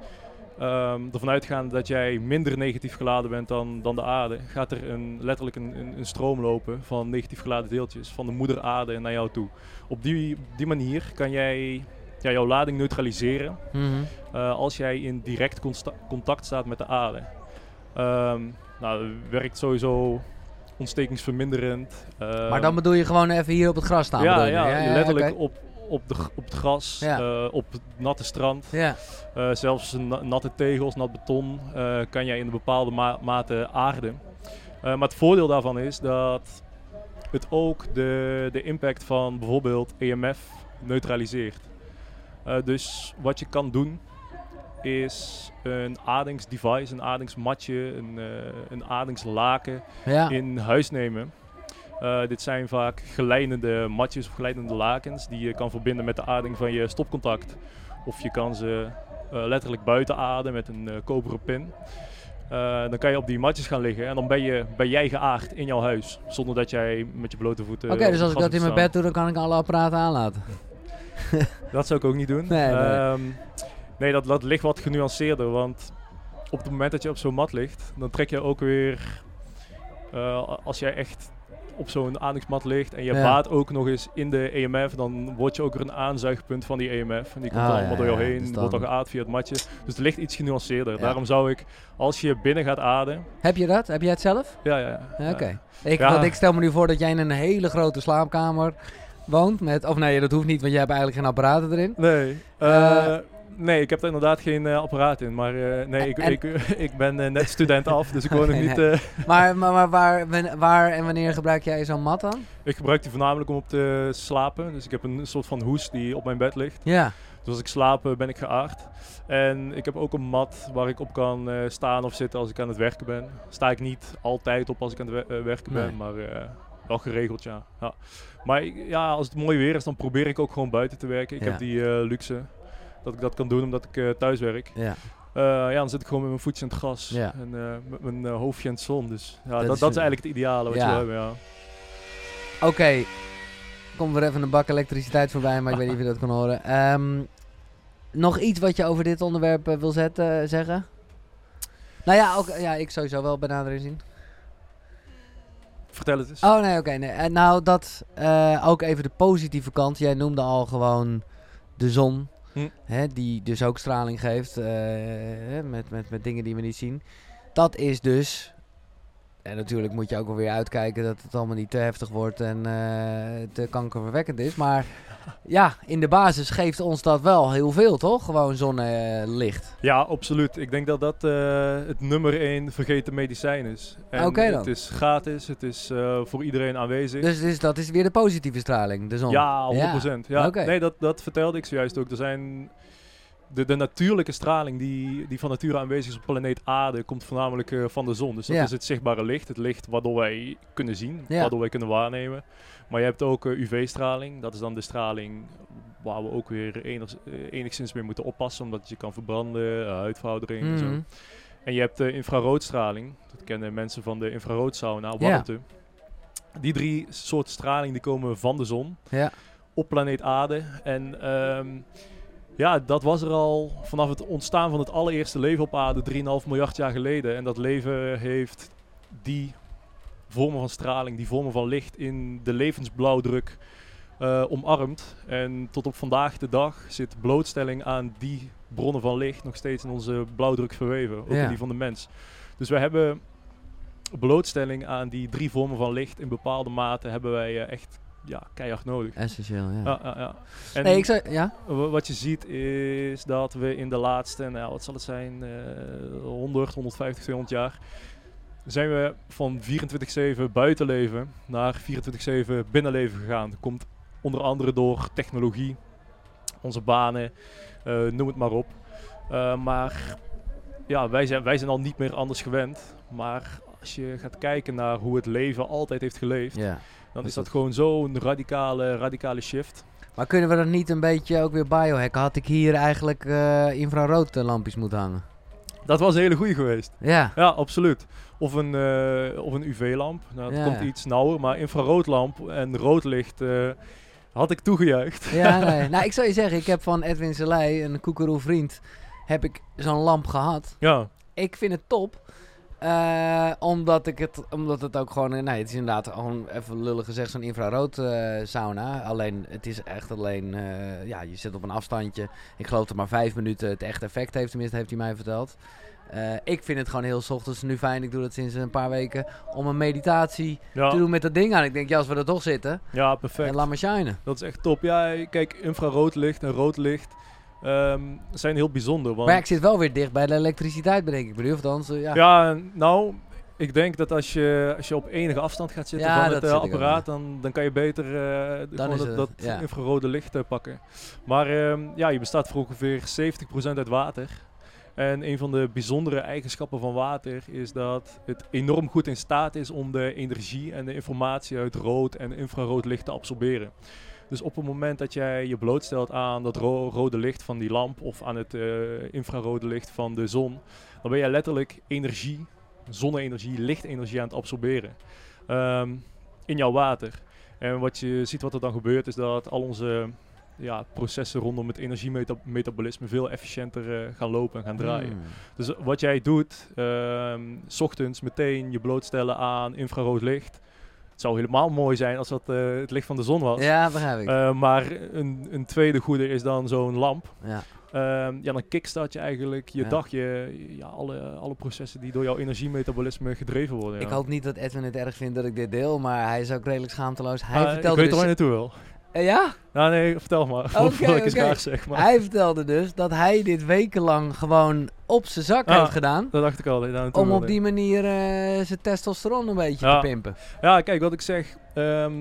C: ehm ervan uitgaande dat jij minder negatief geladen bent dan, dan de aarde, gaat er een, letterlijk een, een, een stroom lopen van negatief geladen deeltjes van de moeder aarde naar jou toe. Op die, op die manier kan jij ja, jouw lading neutraliseren
A: Mhm.
C: eh, als jij in direct contact staat met de aarde. Ehm nou, dat werkt sowieso ontstekingsverminderend. Ehm,
A: maar dan bedoel je gewoon even hier op het gras staan?
C: ja,
A: je?
C: ja, letterlijk op, op, de, op het gras,
A: Ja.
C: eh, op het natte strand.
A: Ja,
C: Eh, zelfs na- natte tegels, nat beton kan jij in een bepaalde ma- mate aarden. Maar het voordeel daarvan is dat het ook de, de impact van bijvoorbeeld EMF neutraliseert. Eh, dus wat je kan doen is een adingsdevice, een adingsmatje, een, uh, een adingslaken
A: Ja.
C: in huis nemen. Eh, dit zijn vaak geleidende matjes of geleidende lakens die je kan verbinden met de ading van je stopcontact. Of je kan ze eh, letterlijk buiten ademen met een eh, koperen pin. Eh, dan kan je op die matjes gaan liggen en dan ben, je, ben jij geaard in jouw huis. Zonder dat jij met je blote voeten.
A: Oké, dus als ik dat in mijn bed doe, dan kan ik alle apparaten aanlaten. [LAUGHS]
C: Dat zou ik ook niet doen.
A: Nee, nee.
C: Ehm, nee dat, dat ligt wat genuanceerder. Want op het moment dat je op zo'n mat ligt, dan trek je ook weer. eh, als jij echt op zo'n ademingsmat ligt en je
A: Ja.
C: baat ook nog eens in de EMF, dan word je ook weer een aanzuigpunt van die EMF. En die komt
A: Ah, ja,
C: allemaal door jou
A: ja,
C: heen,
A: dus
C: wordt dan geaard via het matje. Dus het ligt iets genuanceerder. Daarom zou ik, als je binnen gaat ademen.
A: Heb je dat? Heb jij het zelf?
C: Ja, ja, ja.
A: Ja, Oké. Ik stel me nu voor dat jij in een hele grote slaapkamer woont. Met, of nee, dat hoeft niet, want jij hebt eigenlijk geen apparaten erin.
C: Nee.
A: Eh,
C: eh, nee, ik heb er inderdaad geen eh, apparaat in. Maar nee, ik,
A: En-
C: ik, [LAUGHS] ik ben net student af, dus ik [LAUGHS] woon nog niet...
A: nee. Maar, maar, maar waar, [LAUGHS] waar en wanneer gebruik jij zo'n mat dan?
C: Ik gebruik die voornamelijk om op te slapen. Dus ik heb een soort van hoes die op mijn bed ligt.
A: Ja.
C: Dus als ik slaap ben ik geaard. En ik heb ook een mat waar ik op kan staan of zitten als ik aan het werken ben. Sta ik niet altijd op als ik aan het we- werken
A: Nee.
C: ben, maar eh, wel geregeld ja. ja. Maar ja, als het mooi weer is, dan probeer ik ook gewoon buiten te werken. Ik
A: Ja.
C: heb die eh, luxe dat ik dat kan doen omdat ik eh, thuis werk.
A: Ja.
C: Eh, ja, dan zit ik gewoon met mijn voetje in het gras
A: Ja.
C: en met mijn hoofdje in het zon. Dus ja,
A: Dat
C: dat,
A: is
C: dat, is
A: een-
C: eigenlijk het ideale wat
A: Ja.
C: je hebben, ja.
A: Oké. Komt er even een bak elektriciteit voorbij, maar ik weet niet of je dat kan horen. Ehm, nog iets wat je over dit onderwerp wil zetten, zeggen? Nou ja, ook, ja, ik sowieso wel benadering zien.
C: Vertel het eens.
A: Oh nee, oké. nee. En nou, dat eh, ook even de positieve kant. Jij noemde al gewoon de zon,
C: Hm.
A: hè, die dus ook straling geeft eh, met, met, met dingen die we niet zien. Dat is dus. En natuurlijk moet je ook wel weer uitkijken dat het allemaal niet te heftig wordt en eh, te kankerverwekkend is. Maar ja, in de basis geeft ons dat wel heel veel, toch? Gewoon zonnelicht.
C: Ja, absoluut. Ik denk dat dat eh, het nummer één vergeten medicijn is. En
A: Oké dan.
C: Het is gratis, het is eh, voor iedereen aanwezig.
A: Dus, dus dat is weer de positieve straling, de zon.
C: ja, 100%. Ja. Nee, dat, dat vertelde ik zojuist ook. Er zijn de, de natuurlijke straling die, die van nature aanwezig is op planeet Aarde, komt voornamelijk eh, van de zon. Dus dat
A: Ja.
C: is het zichtbare licht. Het licht waardoor wij kunnen zien,
A: Ja.
C: waardoor wij kunnen waarnemen. Maar je hebt ook eh, UV-straling. Dat is dan de straling waar we ook weer enig- eh, enigszins mee moeten oppassen, omdat je kan verbranden, huidveroudering en zo.
A: Mhm.
C: En je hebt de infraroodstraling. Dat kennen mensen van de infraroodsauna, warmte. Die drie soorten straling die komen van de zon
A: Ja.
C: op planeet Aarde. En ehm, ja, dat was er al vanaf het ontstaan van het allereerste leven op aarde 3,5 miljard jaar geleden. En dat leven heeft die vormen van straling, die vormen van licht in de levensblauwdruk eh, omarmd. En tot op vandaag de dag zit blootstelling aan die bronnen van licht nog steeds in onze blauwdruk verweven. Ook
A: Ja.
C: in die van de mens. Dus we hebben blootstelling aan die drie vormen van licht in bepaalde mate hebben wij eh, echt ja, keihard nodig.
A: Essentieel, ja.
C: Ja, ja, ja. En
A: Nee, ik zou... Ja?
C: wa- wat je ziet is dat we in de laatste, nou, wat zal het zijn, eh 100, 150, 200 jaar, zijn we van 24-7 buitenleven naar 24-7 binnenleven gegaan. Dat komt onder andere door technologie, onze banen, eh, noem het maar op. Eh, maar ja, wij zijn, wij zijn al niet meer anders gewend. Maar als je gaat kijken naar hoe het leven altijd heeft geleefd,
A: Ja.
C: Dan
A: is
C: is dat
A: dat-
C: gewoon zo'n radicale, radicale shift.
A: Maar kunnen we dat niet een beetje ook weer biohacken? Had ik hier eigenlijk eh infraroodlampjes moeten hangen?
C: Dat was een hele goeie geweest.
A: Ja.
C: Ja, absoluut. Of een, eh, of een UV-lamp. Nou, dat
A: Ja,
C: komt
A: ja.
C: iets nauwer. Maar infraroodlamp en roodlicht eh, had ik toegejuicht.
A: Ja, [LAUGHS] nee. nou, ik zou je zeggen, ik heb van Edwin Selei, een koekeroe vriend, heb ik zo'n lamp gehad.
C: Ja,
A: Ik vind het top. Eh, omdat, ik het, omdat het ook gewoon... eh, Nee, het is inderdaad gewoon even lullig gezegd zo'n infrarood eh, sauna. Alleen, het is echt alleen... ja, je zit op een afstandje. Ik geloof dat maar vijf minuten het echt effect heeft. Tenminste, heeft hij mij verteld. Ik vind het gewoon heel 's ochtends nu fijn. Ik doe dat sinds een paar weken. Om een meditatie
C: ja,
A: te doen met dat ding aan. Ik denk, ja, als we er toch zitten,
C: ja perfect.
A: laat maar shinen.
C: Dat is echt top. Ja, kijk, infrarood licht en rood licht ehm, zijn heel bijzonder. Want,
A: Maar ik zit wel weer dicht bij de elektriciteit, bedenk ik. Bedoel, ja.
C: ja. nou, ik denk dat als je, als je op enige afstand gaat zitten
A: Ja,
C: van het eh, apparaat, dan, dan kan je beter eh, gewoon dat,
A: het,
C: dat
A: ja.
C: infrarode licht eh, pakken. Maar ehm, ja, je bestaat voor ongeveer 70% uit water. En een van de bijzondere eigenschappen van water is dat het enorm goed in staat is om de energie en de informatie uit rood en infrarood licht te absorberen. Dus op het moment dat jij je blootstelt aan dat ro- rode licht van die lamp of aan het eh, infrarode licht van de zon, dan ben jij letterlijk energie, zonne-energie, lichtenergie aan het absorberen ehm, in jouw water. En wat je ziet wat er dan gebeurt is dat al onze ja, processen rondom het energiemetabolisme veel efficiënter eh, gaan lopen en gaan draaien.
A: Hmm.
C: Dus wat jij doet, ehm, s ochtends meteen je blootstellen aan infrarood licht. Het zou helemaal mooi zijn als dat eh, het licht van de zon was.
A: Ja, begrijp ik.
C: Eh, maar een, een tweede goede is dan zo'n lamp.
A: ja.
C: Ehm, ja, dan kickstart je eigenlijk je
A: Ja.
C: dag, je, ja, alle, alle processen die door jouw energiemetabolisme gedreven worden.
A: Ik
C: ja.
A: hoop niet dat Edwin het erg vindt dat ik dit deel, maar hij is ook redelijk schaamteloos. Hij
C: Ah, ik
A: vertelde
C: weet
A: dus...
C: waar je naartoe wil.
A: Eh, ja?
C: Ja, nee, vertel maar.
A: Oké, [LAUGHS] oké.
C: graag zeg. Maar.
A: Hij vertelde dus dat hij dit wekenlang gewoon op zijn zak
C: Ah.
A: heeft gedaan.
C: Dat dacht ik al.
A: Om op die manier eh, zijn testosteron een beetje
C: Ja.
A: te pimpen.
C: Ja, kijk, wat ik zeg. ehm,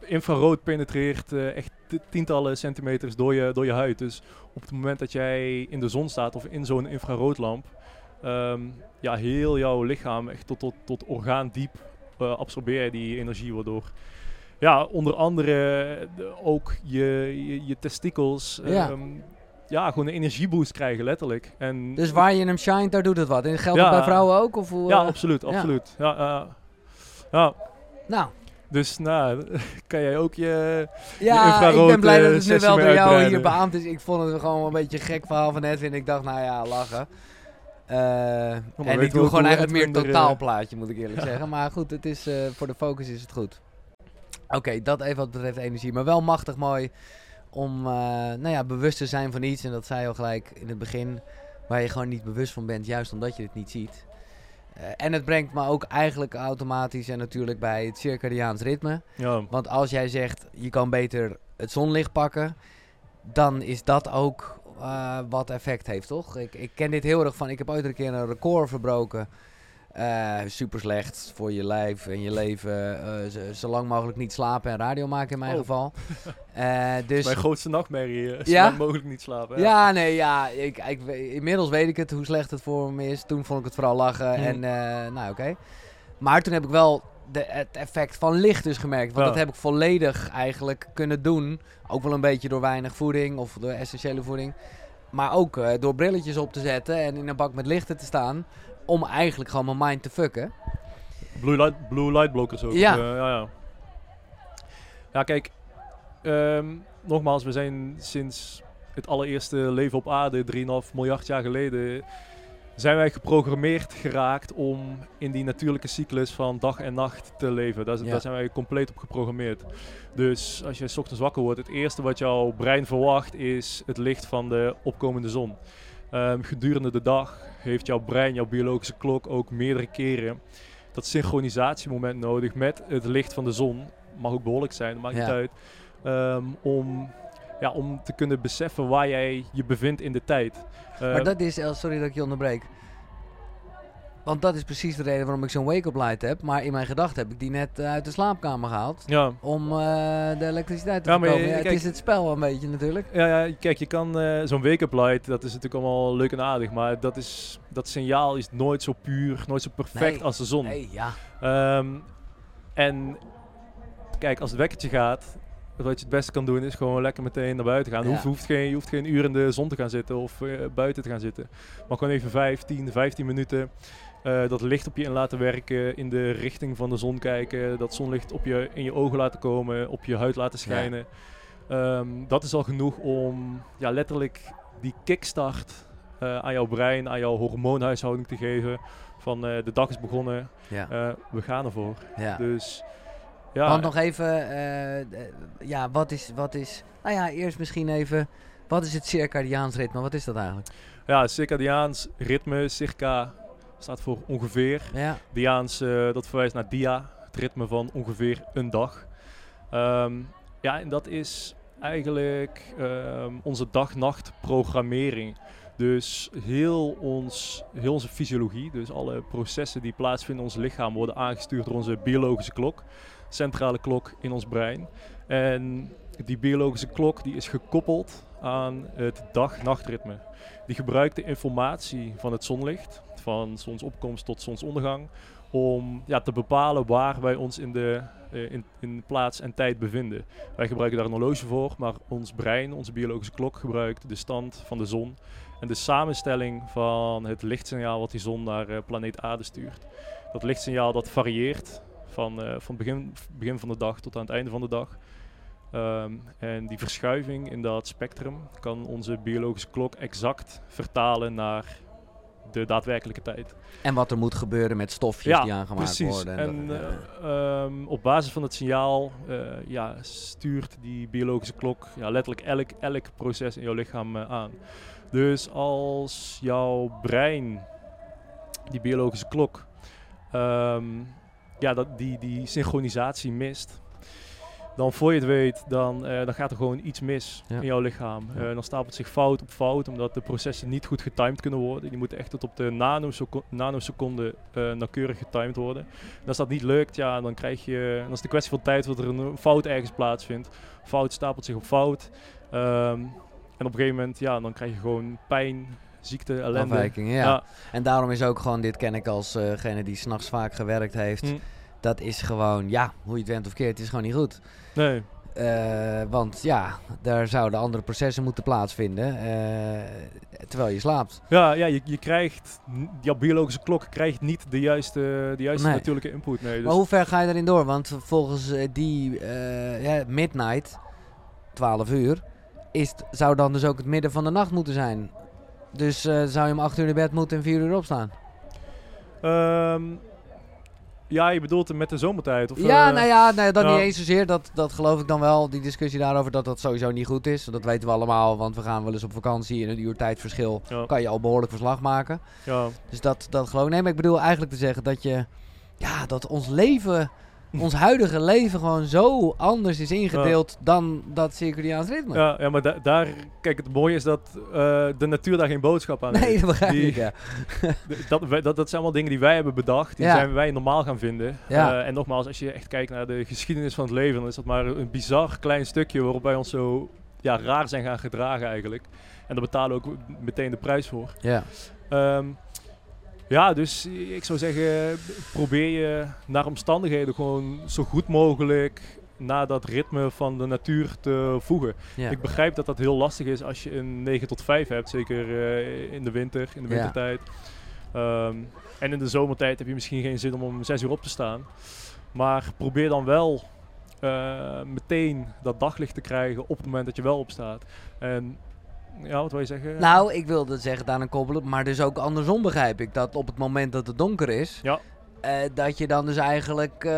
C: infrarood penetreert eh, echt ti- tientallen centimeters door je, door je huid. Dus op het moment dat jij in de zon staat of in zo'n infraroodlamp, ehm, ja, heel jouw lichaam echt tot, tot, tot orgaandiep eh absorbeer je die energie, waardoor ja, onder andere eh, ook je, je, je testikels
A: Ja.
C: ehm, ja, gewoon een energieboost krijgen, letterlijk. En
A: Dus waar je hem shine, daar doet het wat. En geldt
C: Ja.
A: dat bij vrouwen ook? Of hoe,
C: ja,
A: eh?
C: absoluut,
A: ja.
C: absoluut. Ja, ja. ja,
A: Nou,
C: dus nou, [LAUGHS] kan jij ook je...
A: ja, ik ben blij dat
C: eh,
A: het nu
C: sessie
A: wel door jou hier beaamd is. Ik vond het gewoon een beetje een gek verhaal van Edwin. Ik dacht, nou ja, lachen. Eh, en ik doe gewoon eigenlijk meer
C: er, eh,
A: totaalplaatje, moet ik eerlijk [LAUGHS] zeggen. Maar goed, het is, eh, voor de focus is het goed. Oké, dat even wat betreft energie. Maar wel machtig mooi om eh, nou ja, bewust te zijn van iets. En dat zei je al gelijk in het begin. Waar je gewoon niet bewust van bent, juist omdat je het niet ziet. Eh, en het brengt me ook eigenlijk automatisch en natuurlijk bij het circadiaans ritme.
C: Ja,
A: Want als jij zegt, je kan beter het zonlicht pakken, dan is dat ook eh, wat effect heeft, toch? Ik, ik ken dit heel erg van, ik heb ooit een keer een record verbroken. Eh, super slecht voor je lijf en je leven. eh, zo, zo lang mogelijk niet slapen en radio maken in mijn
C: Oh.
A: geval. [LAUGHS] Eh, dus
C: mijn grootste nachtmerrie
A: Ja?
C: ja? mogelijk niet slapen.
A: ja, nee, ja. Ik, ik, inmiddels weet ik het, hoe slecht het voor me is. Toen vond ik het vooral lachen
C: Hmm.
A: en nou oké. Maar toen heb ik wel de, het effect van licht dus gemerkt. Want
C: Ja.
A: dat heb ik volledig eigenlijk kunnen doen. Ook wel een beetje door weinig voeding of door essentiële voeding. Maar ook door brilletjes op te zetten en in een bak met lichten te staan. Om eigenlijk gewoon mijn mind te fucken.
C: Blue light, blue light blockers ook.
A: Ja.
C: Eh, ja, ja. ja, kijk. ehm, nogmaals, we zijn sinds het allereerste leven op aarde, 3,5 miljard jaar geleden, zijn wij geprogrammeerd geraakt om in die natuurlijke cyclus van dag en nacht te leven. Daar,
A: Ja.
C: daar zijn wij compleet op geprogrammeerd. Dus als je 's ochtends wakker wordt, het eerste wat jouw brein verwacht is het licht van de opkomende zon. Ehm, gedurende de dag heeft jouw brein, jouw biologische klok ook meerdere keren dat synchronisatiemoment nodig met het licht van de zon. Mag ook behoorlijk zijn, maakt
A: Ja.
C: niet uit. Ehm, om, ja, om te kunnen beseffen waar jij je bevindt in de tijd.
A: maar
C: Ehm,
A: dat is, eh, sorry dat ik je onderbreek. Want dat is precies de reden waarom ik zo'n wake-up light heb. Maar in mijn gedachten heb ik die net eh, uit de slaapkamer gehaald.
C: ja.
A: Om eh, de elektriciteit te
C: Ja, je-
A: het is het spel een beetje natuurlijk.
C: Ja, ja, kijk, je kan eh, zo'n wake-up light, dat is natuurlijk allemaal leuk en aardig, maar dat, is, dat signaal is nooit zo puur, nooit zo perfect
A: Nee.
C: als de zon.
A: Nee, ja.
C: Ehm, en kijk, als het wekkertje gaat, wat je het beste kan doen is gewoon lekker meteen naar buiten gaan. Je
A: Ja.
C: hoeft, hoeft geen, je hoeft geen uur in de zon te gaan zitten of buiten te gaan zitten. Maar gewoon even 5, 10, 15 minuten eh, dat licht op je in laten werken, in de richting van de zon kijken, dat zonlicht op je, in je ogen laten komen, op je huid laten schijnen. Ehm, dat is al genoeg om ja, letterlijk die kickstart eh, aan jouw brein, aan jouw hormoonhuishouding te geven. Van eh, de dag is begonnen,
A: ja.
C: we gaan ervoor.
A: ja.
C: Dus ja,
A: Want nog even, ja, wat is, wat is, nou ja, eerst misschien even, wat is het circadiaans ritme? Wat is dat eigenlijk?
C: ja, circadiaans ritme, circa staat voor ongeveer.
A: Ja,
C: Diaans, eh, dat verwijst naar dia, het ritme van ongeveer een dag. Ehm, ja, en dat is eigenlijk ehm, onze dag-nacht programmering. Dus heel, ons, heel onze fysiologie, dus alle processen die plaatsvinden in ons lichaam, worden aangestuurd door onze biologische klok, centrale klok in ons brein. En die biologische klok die is gekoppeld aan het dag-nachtritme. Die gebruikt de informatie van het zonlicht, van zonsopkomst tot zonsondergang, om ja, te bepalen waar wij ons in de uh, in, in plaats en tijd bevinden. Wij gebruiken daar een horloge voor, maar ons brein, onze biologische klok, gebruikt de stand van de zon en de samenstelling van het lichtsignaal wat die zon naar uh, planeet Aarde stuurt. Dat lichtsignaal dat varieert van, uh, van begin, begin van de dag tot aan het einde van de dag. Um, en die verschuiving in dat spectrum kan onze biologische klok exact vertalen naar de daadwerkelijke tijd.
A: En wat er moet gebeuren met stofjes die aangemaakt
C: precies.
A: worden.
C: En, en uh, um, op basis van het signaal uh, ja, stuurt die biologische klok ja, letterlijk elk, elk proces in jouw lichaam uh, aan. Dus als jouw brein, die biologische klok, um, ja, dat, die, die synchronisatie mist, dan voor je het weet, dan, uh, dan gaat er gewoon iets mis ja. in jouw lichaam. Uh, dan stapelt zich fout op fout, omdat de processen niet goed getimed kunnen worden. Die moeten echt tot op de nanoseconde, nanoseconde uh, nauwkeurig getimed worden. En als dat niet lukt, ja, dan krijg je, dan is het een kwestie van tijd dat er een fout ergens plaatsvindt. Fout stapelt zich op fout. Um, en op een gegeven moment, ja, dan krijg je gewoon pijn, ziekte, ellende.
A: Afwijking, ja. ja. En daarom is ook gewoon, dit ken ik alsgene die s'nachts vaak gewerkt heeft... Hm dat is gewoon, ja, hoe je het went of keert, het is gewoon niet goed.
C: Nee.
A: Uh, want ja, daar zouden andere processen moeten plaatsvinden, uh, terwijl je slaapt.
C: Ja, ja je, je krijgt, jouw biologische klok krijgt niet de juiste, de juiste nee. natuurlijke input. Nee, dus
A: maar hoe ver ga je erin door? Want volgens uh, die ja, midnight, 12 uur, is zou dan dus ook het midden van de nacht moeten zijn. Dus zou je om 8 uur in bed moeten en 4 uur opstaan?
C: Um, ja, je bedoelt met de zomertijd? Of,
A: ja,
C: uh,
A: nou ja, nee, dat niet eens zozeer. Dat, dat geloof ik dan wel. Die discussie daarover dat dat sowieso niet goed is. Dat weten we allemaal, want we gaan wel eens op vakantie. In een uur tijdverschil ja. kan je al behoorlijk verslag maken.
C: Ja.
A: Dus dat, dat geloof ik. Nee, maar ik bedoel eigenlijk te zeggen dat je... Ja, dat ons leven... [LAUGHS] ons huidige leven gewoon zo anders is ingedeeld ja. dan dat circadiaans ritme.
C: Ja, ja maar da daar, kijk, het mooie is dat uh, de natuur daar geen boodschap aan
A: nee,
C: heeft.
A: Nee, dat begrijp
C: die,
A: ik, ja. [LAUGHS]
C: dat, dat, dat zijn allemaal dingen die wij hebben bedacht, die ja. zijn wij normaal gaan vinden. Uh, en nogmaals, als je echt kijkt naar de geschiedenis van het leven, dan is dat maar een bizar klein stukje waarop wij ons zo ja, raar zijn gaan gedragen eigenlijk. En daar betalen we ook meteen de prijs voor.
A: Ja.
C: Um, ja, dus ik zou zeggen, probeer je naar omstandigheden gewoon zo goed mogelijk naar dat ritme van de natuur te voegen.
A: Ja.
C: Ik begrijp dat dat heel lastig is als je een 9 tot 5 hebt, zeker uh, in de winter, in de wintertijd. Ja. Um, en in de zomertijd heb je misschien geen zin om om 6 uur op te staan. Maar probeer dan wel uh, meteen dat daglicht te krijgen op het moment dat je wel opstaat. En ja, wat wil je zeggen?
A: Nou, ik wilde zeggen daar een koppelen, maar dus ook andersom begrijp ik. Dat op het moment dat het donker is,
C: ja.
A: uh, dat je dan dus eigenlijk, uh,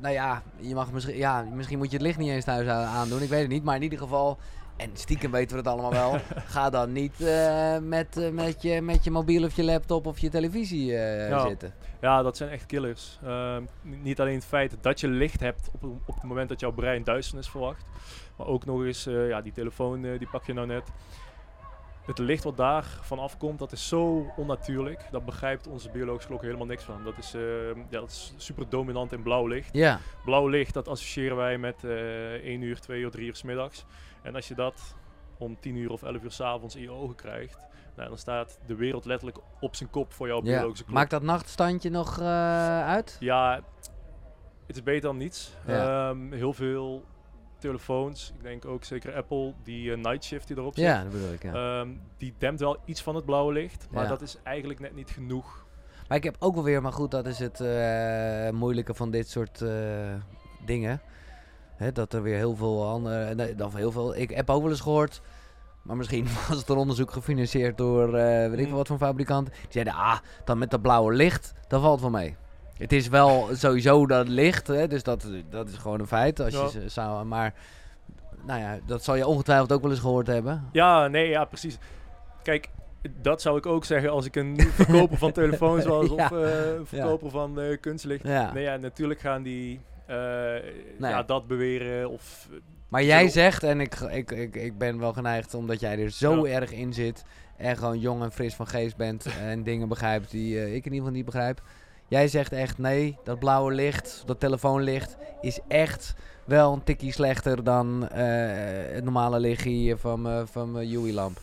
A: nou ja, je mag misschien, ja, misschien moet je het licht niet eens thuis aandoen, ik weet het niet. Maar in ieder geval, en stiekem weten we het allemaal wel, [LAUGHS] ga dan niet uh, met, met, je, met je mobiel of je laptop of je televisie
C: ja.
A: zitten.
C: Ja, dat zijn echt killers. niet alleen het feit dat je licht hebt op, op het moment dat jouw brein duisternis verwacht, maar ook nog eens, ja, die telefoon die pak je nou net het licht wat daar van afkomt, dat is zo onnatuurlijk. Dat begrijpt onze biologische klok helemaal niks van. Dat is, uh, ja, dat is super dominant in blauw licht.
A: Ja.
C: Blauw licht, dat associëren wij met uh, 1 uur, 2 uur, 3 uur s middags. En als je dat om 10 uur of 11 uur s avonds in je ogen krijgt, nou, dan staat de wereld letterlijk op zijn kop voor jouw
A: ja.
C: biologische klok.
A: Maakt dat nachtstandje nog uh, uit?
C: Ja, het is beter dan niets.
A: Ja.
C: Um, heel veel telefoons, ik denk ook zeker Apple, die uh, night shift die erop zit.
A: Ja, dat bedoel ik, ja.
C: um, die dempt wel iets van het blauwe licht, maar
A: Ja.
C: dat is eigenlijk net niet genoeg.
A: Maar ik heb ook wel weer, maar goed, dat is het eh, moeilijke van dit soort eh, dingen. Hè, dat er weer heel veel andere, nee, of heel veel, ik heb ook wel eens gehoord, maar misschien [LAUGHS] was het een onderzoek gefinancierd door, eh, weet ik
C: Mm.
A: veel wat van fabrikanten. Die zeiden, ah, dan met dat blauwe licht, dat valt wel mee. Het is wel sowieso dat licht, hè, dus dat, dat is gewoon een feit. Als
C: Ja.
A: je zou, maar, nou ja, dat zal je ongetwijfeld ook wel eens gehoord hebben.
C: Ja, nee, ja, precies. Kijk, dat zou ik ook zeggen als ik een [LAUGHS] verkoper van telefoons was [LAUGHS] of
A: Ja.
C: een verkoper van eh, kunstlicht.
A: Ja.
C: Nee, ja, natuurlijk gaan die eh,
A: Nee.
C: ja, dat beweren of...
A: Maar jij zegt, en ik, ik, ik, ik ben wel geneigd omdat jij er zo erg in zit en gewoon jong en fris van geest bent en [LAUGHS] dingen begrijpt die ik in ieder geval niet begrijp. Jij zegt echt nee, dat blauwe licht, dat telefoonlicht is echt wel een tikkie slechter dan eh, het normale lichtje van, mijn- van mijn Yui-lamp.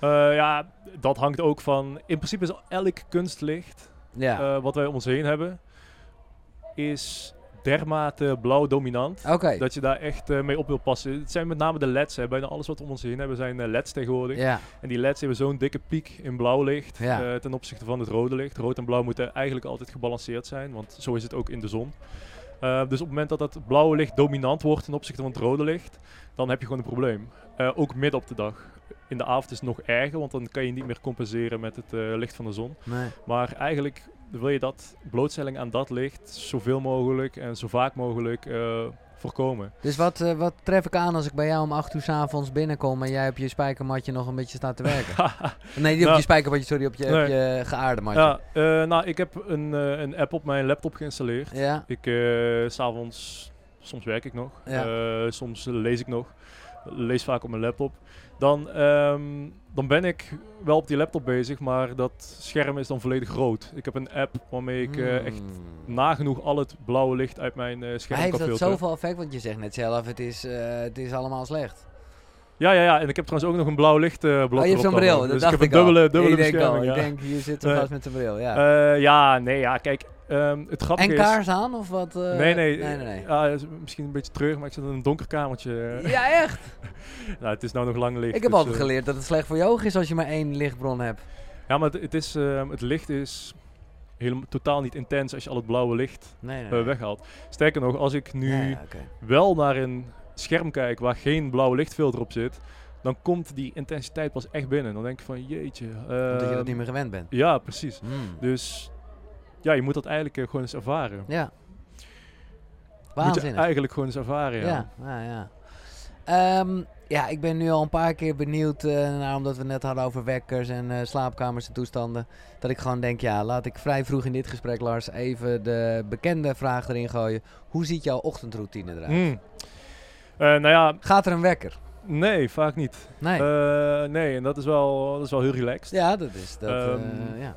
C: Eh, ja, dat hangt ook van... In principe is elk kunstlicht
A: Ja,
C: eh, wat wij om ons heen hebben... is dermate blauw dominant. Dat je daar echt eh, mee op wil passen. Het zijn met name de LED's. Hè. Bijna alles wat we om ons heen hebben zijn eh, LED's tegenwoordig. En die LED's hebben zo'n dikke piek in blauw licht eh, ten opzichte van het rode licht. Rood en blauw moeten eigenlijk altijd gebalanceerd zijn, want zo is het ook in de zon. Dus op het moment dat het blauwe licht dominant wordt ten opzichte van het rode licht, dan heb je gewoon een probleem. Ook midden op de dag. In de avond is het nog erger, want dan kan je niet meer compenseren met het licht van de zon.
A: nee.
C: Maar eigenlijk wil je dat blootstelling aan dat licht zoveel mogelijk en zo vaak mogelijk eh, voorkomen.
A: Dus wat, eh, wat tref ik aan als ik bij jou om 8 uur s avonds binnenkom en jij op je spijkermatje nog een beetje staat te werken? [LAUGHS] nee, niet op
C: Nou,
A: je spijkermatje, sorry, op je, op je geaarde matje.
C: ja, eh, nou, ik heb een, een app op mijn laptop geïnstalleerd.
A: Ja,
C: Ik, s s'avonds, soms werk ik nog,
A: Ja.
C: soms lees ik nog. Lees vaak op mijn laptop. Dan, ehm, dan ben ik wel op die laptop bezig, maar dat scherm is dan volledig rood. Ik heb een app waarmee ik eh, echt
A: Hmm.
C: nagenoeg al het blauwe licht uit mijn eh, scherm
A: Heeft
C: kan
A: dat
C: filteren.
A: zoveel effect? Want je zegt net zelf, het is, eh, het is allemaal slecht.
C: Ja, ja, ja. En ik heb trouwens ook nog een blauw licht eh blokker
A: oh, je hebt zo'n bril,
C: dan.
A: dat
C: Dus
A: dacht
C: ik heb een dubbele,
A: al.
C: dubbele
A: ik denk al,
C: bescherming.
A: ik
C: ja.
A: denk, hier zit een
C: Nee.
A: gast met zijn bril, ja.
C: Eh, ja, nee, ja, kijk. Ehm, het grappige
A: en
C: is...
A: kaars aan, of wat? eh?
C: nee, nee.
A: nee, nee, nee.
C: Ja, is misschien een beetje terug, maar ik zit in een donker kamertje.
A: Ja, echt? [LAUGHS]
C: nou, het is nou nog lang licht.
A: Ik heb
C: dus,
A: altijd
C: eh,
A: geleerd dat het slecht voor je ogen is als je maar één lichtbron hebt.
C: Ja, maar het, het is, ehm, het licht is helemaal, totaal niet intens als je al het blauwe licht eh, weghaalt. Sterker nog, als ik nu
A: Ja, ja, oké.
C: wel naar een scherm kijk waar geen blauwe lichtfilter op zit, dan komt die intensiteit pas echt binnen. Dan denk ik van jeetje.
A: Omdat je dat
C: ehm,
A: niet meer gewend bent.
C: Ja, precies.
A: Hmm.
C: Dus ja, je moet dat eigenlijk eh, gewoon eens ervaren.
A: Ja.
C: Moet je
A: Waanzinnig.
C: eigenlijk gewoon eens ervaren, ja.
A: Ja, ja, ja. Ehm, ja, ik ben nu al een paar keer benieuwd, eh, naar, omdat we net hadden over wekkers en eh, slaapkamers en toestanden. Dat ik gewoon denk, ja, laat ik vrij vroeg in dit gesprek, Lars, even de bekende vraag erin gooien. Hoe ziet jouw ochtendroutine eruit?
C: Hmm. Nou ja,
A: Gaat er een wekker?
C: nee, vaak niet.
A: Nee.
C: Nee, en dat is wel, dat is wel heel relaxed.
A: ja, dat is dat. eh,
C: ehm,
A: ja.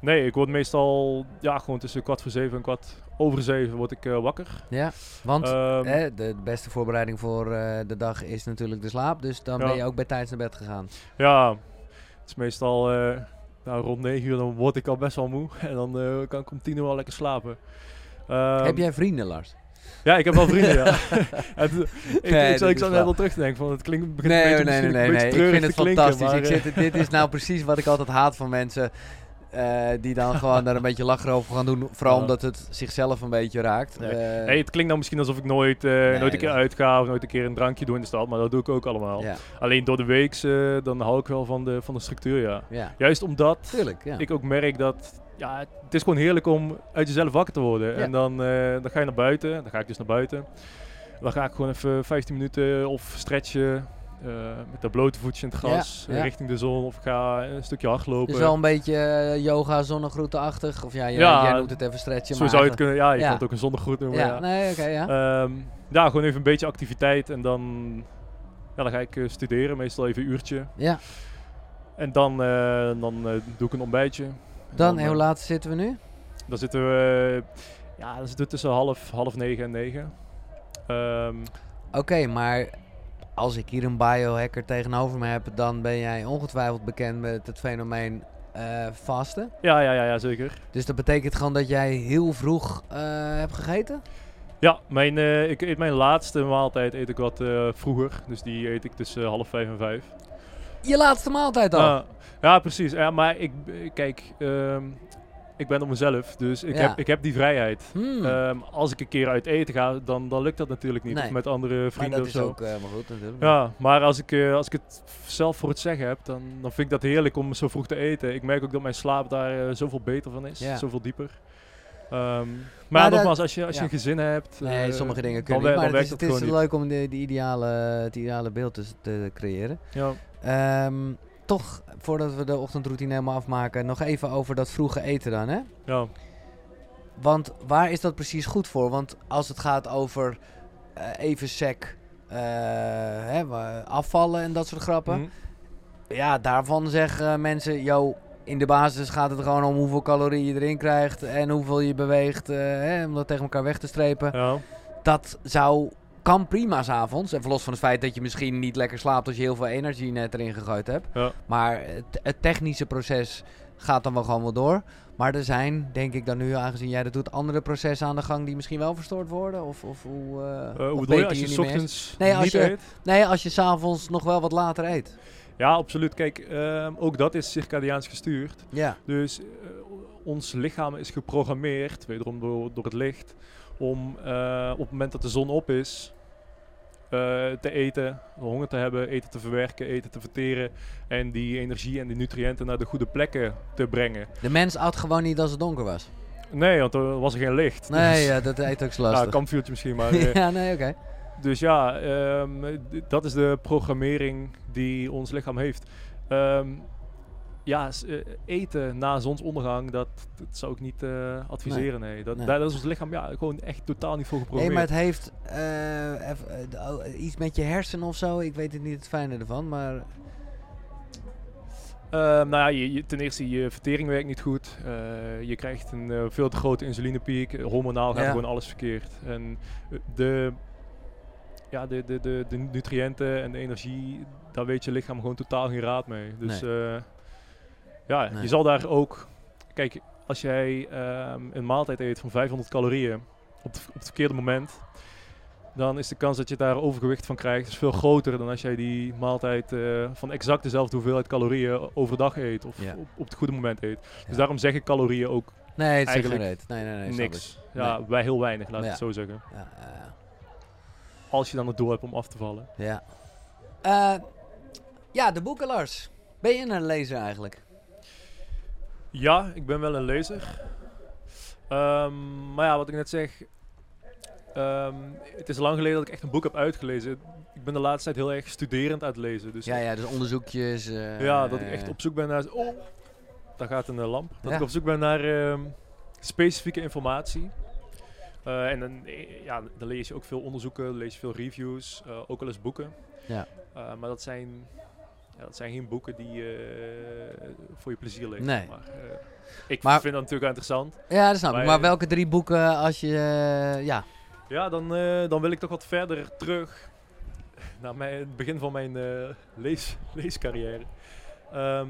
C: Nee, ik word meestal ja, gewoon tussen kwart voor zeven en kwart over zeven word ik eh, wakker.
A: ja, want
C: Ehm,
A: hè, de, beste voorbereiding voor eh, de dag is natuurlijk de slaap. Dus dan
C: Ja.
A: ben je ook bij tijds naar bed gegaan.
C: ja, het is meestal eh, nou, rond negen uur dan word ik al best wel moe. [LAUGHS] En dan kan ik om tien uur al lekker slapen. Ehm,
A: Heb jij vrienden, Lars?
C: Ja, ik heb wel vrienden, ja. [LAUGHS] [LAUGHS] Het- ik,
A: Nee,
C: ik, ik zat
A: wel-
C: net al terug te denken van het klinkt begint
A: Nee,
C: een beetje,
A: nee, nee, nee, nee. Ik vind het fantastisch.
C: maar,
A: ik zit, dit is nou precies wat ik altijd haat van mensen. Eh, die dan gewoon daar een [LAUGHS] beetje lachen over gaan doen. Vooral omdat het zichzelf een beetje raakt.
C: Nee.
A: Eh,
C: Hey, het klinkt nou misschien alsof ik nooit, eh, nooit een keer uitga of nooit een keer een drankje doe in de stad, maar dat doe ik ook allemaal.
A: ja,
C: Alleen door de week, dan hou ik wel van de, van de structuur, ja.
A: ja,
C: Juist omdat
A: tuurlijk. Ja.
C: ik ook merk dat ja, het is gewoon heerlijk om uit jezelf wakker te worden. En dan, dan ga je naar buiten, dan ga ik dus naar buiten. Dan ga ik gewoon even 15 minuten of stretchen. Eh, met dat blote voetje in het gras
A: Ja,
C: eh,
A: ja.
C: richting de zon. Of ga een stukje hardlopen.
A: Dus wel een beetje eh, yoga, zonnegroete-achtig. Of ja, jij,
C: Ja,
A: jij noemt het even stretchen.
C: Zo
A: maar
C: zou je het kunnen, ja, je kan het ook een zonnegroet noemen.
A: Ja,
C: Ja,
A: nee, oké, ja.
C: Ehm, ja, gewoon even een beetje activiteit en dan, ja, dan ga ik studeren, meestal even een uurtje.
A: ja.
C: En dan, dan doe ik een ontbijtje.
A: Dan,
C: eh,
A: hoe laat zitten we nu?
C: Dan zitten we, ja, dan zitten we tussen half, half negen en negen. Ehm,
A: Oké, maar als ik hier een biohacker tegenover me heb, dan ben jij ongetwijfeld bekend met het fenomeen eh vasten.
C: ja, ja, ja, ja, zeker.
A: Dus dat betekent gewoon dat jij heel vroeg eh, hebt gegeten?
C: Ja, mijn, eh, ik eet mijn laatste maaltijd eet ik wat vroeger. Dus die eet ik tussen half vijf en vijf.
A: Je laatste maaltijd al?
C: Ah, ja, precies. Ja, maar ik, kijk, ehm, ik ben op mezelf. Dus ik,
A: Ja.
C: heb, ik heb die vrijheid.
A: Hmm,
C: Ehm, als ik een keer uit eten ga, dan, dan lukt dat natuurlijk niet.
A: Nee.
C: Of met andere
A: maar
C: vrienden
A: dat
C: of
A: is
C: zo.
A: ook eh, helemaal goed natuurlijk.
C: Ja, maar als ik, eh, als ik het zelf voor het zeggen heb, dan, dan vind ik dat heerlijk om zo vroeg te eten. Ik merk ook dat mijn slaap daar eh, zoveel beter van is.
A: Ja.
C: Zoveel dieper. Ehm, maar
A: Maar dat-
C: nogmaals, als je, als je
A: ja.
C: een gezin hebt...
A: Nee, sommige dingen
C: dan
A: kunnen niet. Maar
C: dan
A: het is, het
C: dat
A: is leuk om de, de ideale, het ideale beeld te, te creëren.
C: Ja.
A: Ehm, toch, voordat we de ochtendroutine helemaal afmaken, nog even over dat vroege eten dan, hè?
C: Ja.
A: Want waar is dat precies goed voor? Want als het gaat over eh, even sec eh, hè, afvallen en dat soort grappen.
C: Mhm.
A: Ja, daarvan zeggen mensen, yo, in de basis gaat het gewoon om hoeveel calorieën je erin krijgt en hoeveel je beweegt, eh, hè, om dat tegen elkaar weg te strepen.
C: Ja.
A: Dat zou kan prima s'avonds. Even los van het feit dat je misschien niet lekker slaapt als je heel veel energie net erin gegooid hebt.
C: Ja.
A: Maar het, het technische proces gaat dan wel gewoon wel door. Maar er zijn, denk ik dan nu, aangezien jij dat doet, andere processen aan de gang die misschien wel verstoord worden? Of, of hoe, of
C: hoe bedoel je als je
A: eens?
C: ochtends
A: Nee, als
C: niet
A: je-
C: eet?
A: Nee, als je s'avonds nog wel wat later eet.
C: Ja, absoluut. Kijk, ehm, ook dat is circadiaans gestuurd.
A: Ja.
C: Dus eh, ons lichaam is geprogrammeerd, wederom door, door het licht, om op het moment dat de zon op is, te eten, honger te hebben, eten te verwerken, eten te verteren en die energie en die nutriënten naar de goede plekken te brengen.
A: De mens at gewoon niet als het donker was.
C: Nee, want er was er geen licht.
A: Nee,
C: Dus-
A: ja, dat eet ook zo
C: ja,
A: lastig.
C: een kampvuurtje misschien, maar... [LAUGHS] eh,
A: ja, nee, oké.
C: Dus ja, ehm, dat is de programmering die ons lichaam heeft. Ehm, ja, eh, eten na zonsondergang, dat, dat zou ik niet eh, adviseren. Nee. Dat,
A: Nee.
C: Daar is ons lichaam ja, gewoon echt totaal niet voor
A: Nee,
C: geprogrammeerd.
A: maar het heeft eh, iets met je hersenen of zo. Ik weet het niet het fijne ervan, maar...
C: Ehm, nou ja, je, je- ten eerste, je vertering werkt niet goed. Je krijgt een veel te grote insulinepiek. Hormonaal gaat
A: Ja.
C: gewoon alles verkeerd. En de, ja, de, de, de, de nutriënten en de energie, daar weet je lichaam gewoon totaal geen raad mee. Dus ja,
A: Nee.
C: je zal daar ook... Kijk, als jij ehm, een maaltijd eet van 500 calorieën op, het- op het verkeerde moment... Dan is de kans dat je daar overgewicht van krijgt is veel groter dan als jij die maaltijd eh, van exact dezelfde hoeveelheid calorieën overdag eet of
A: Ja.
C: op, op het goede moment eet.
A: Ja.
C: Dus daarom zeggen calorieën ook
A: Nee, het
C: Eigenlijk
A: reet. Nee, nee, nee.
C: niks.
A: ik.
C: Ja, bij heel weinig, laat ik
A: Ja.
C: het zo zeggen.
A: Ja, ja, ja.
C: Als je dan het doel hebt om af te vallen.
A: Ja. Eh, ja, de boeken, Lars. Ben je een lezer eigenlijk?
C: Ja, ik ben wel een lezer. Ehm, maar ja, wat ik net zeg. ehm, het is lang geleden dat ik echt een boek heb uitgelezen. Ik ben de laatste tijd heel erg studerend aan het lezen. Dus
A: Ja, ja, dus onderzoekjes. eh,
C: ja, dat ik echt op zoek ben naar... Oh, daar gaat een eh, lamp. Dat
A: Ja.
C: ik op zoek ben naar ehm, specifieke informatie. Eh, en dan, eh, ja, dan lees je ook veel onderzoeken, lees je veel reviews, eh, ook wel eens boeken.
A: Ja.
C: Eh, maar dat zijn, ja, dat zijn geen boeken die eh, voor je plezier lezen.
A: Nee.
C: Maar, eh, ik
A: Maar-
C: vind dat natuurlijk interessant.
A: Ja, dat snap ik.
C: Maar-
A: Maar welke drie boeken als je... eh, ja,
C: Ja, dan, dan wil ik toch wat verder terug naar mijn, het begin van mijn lees, leescarrière. Ehm,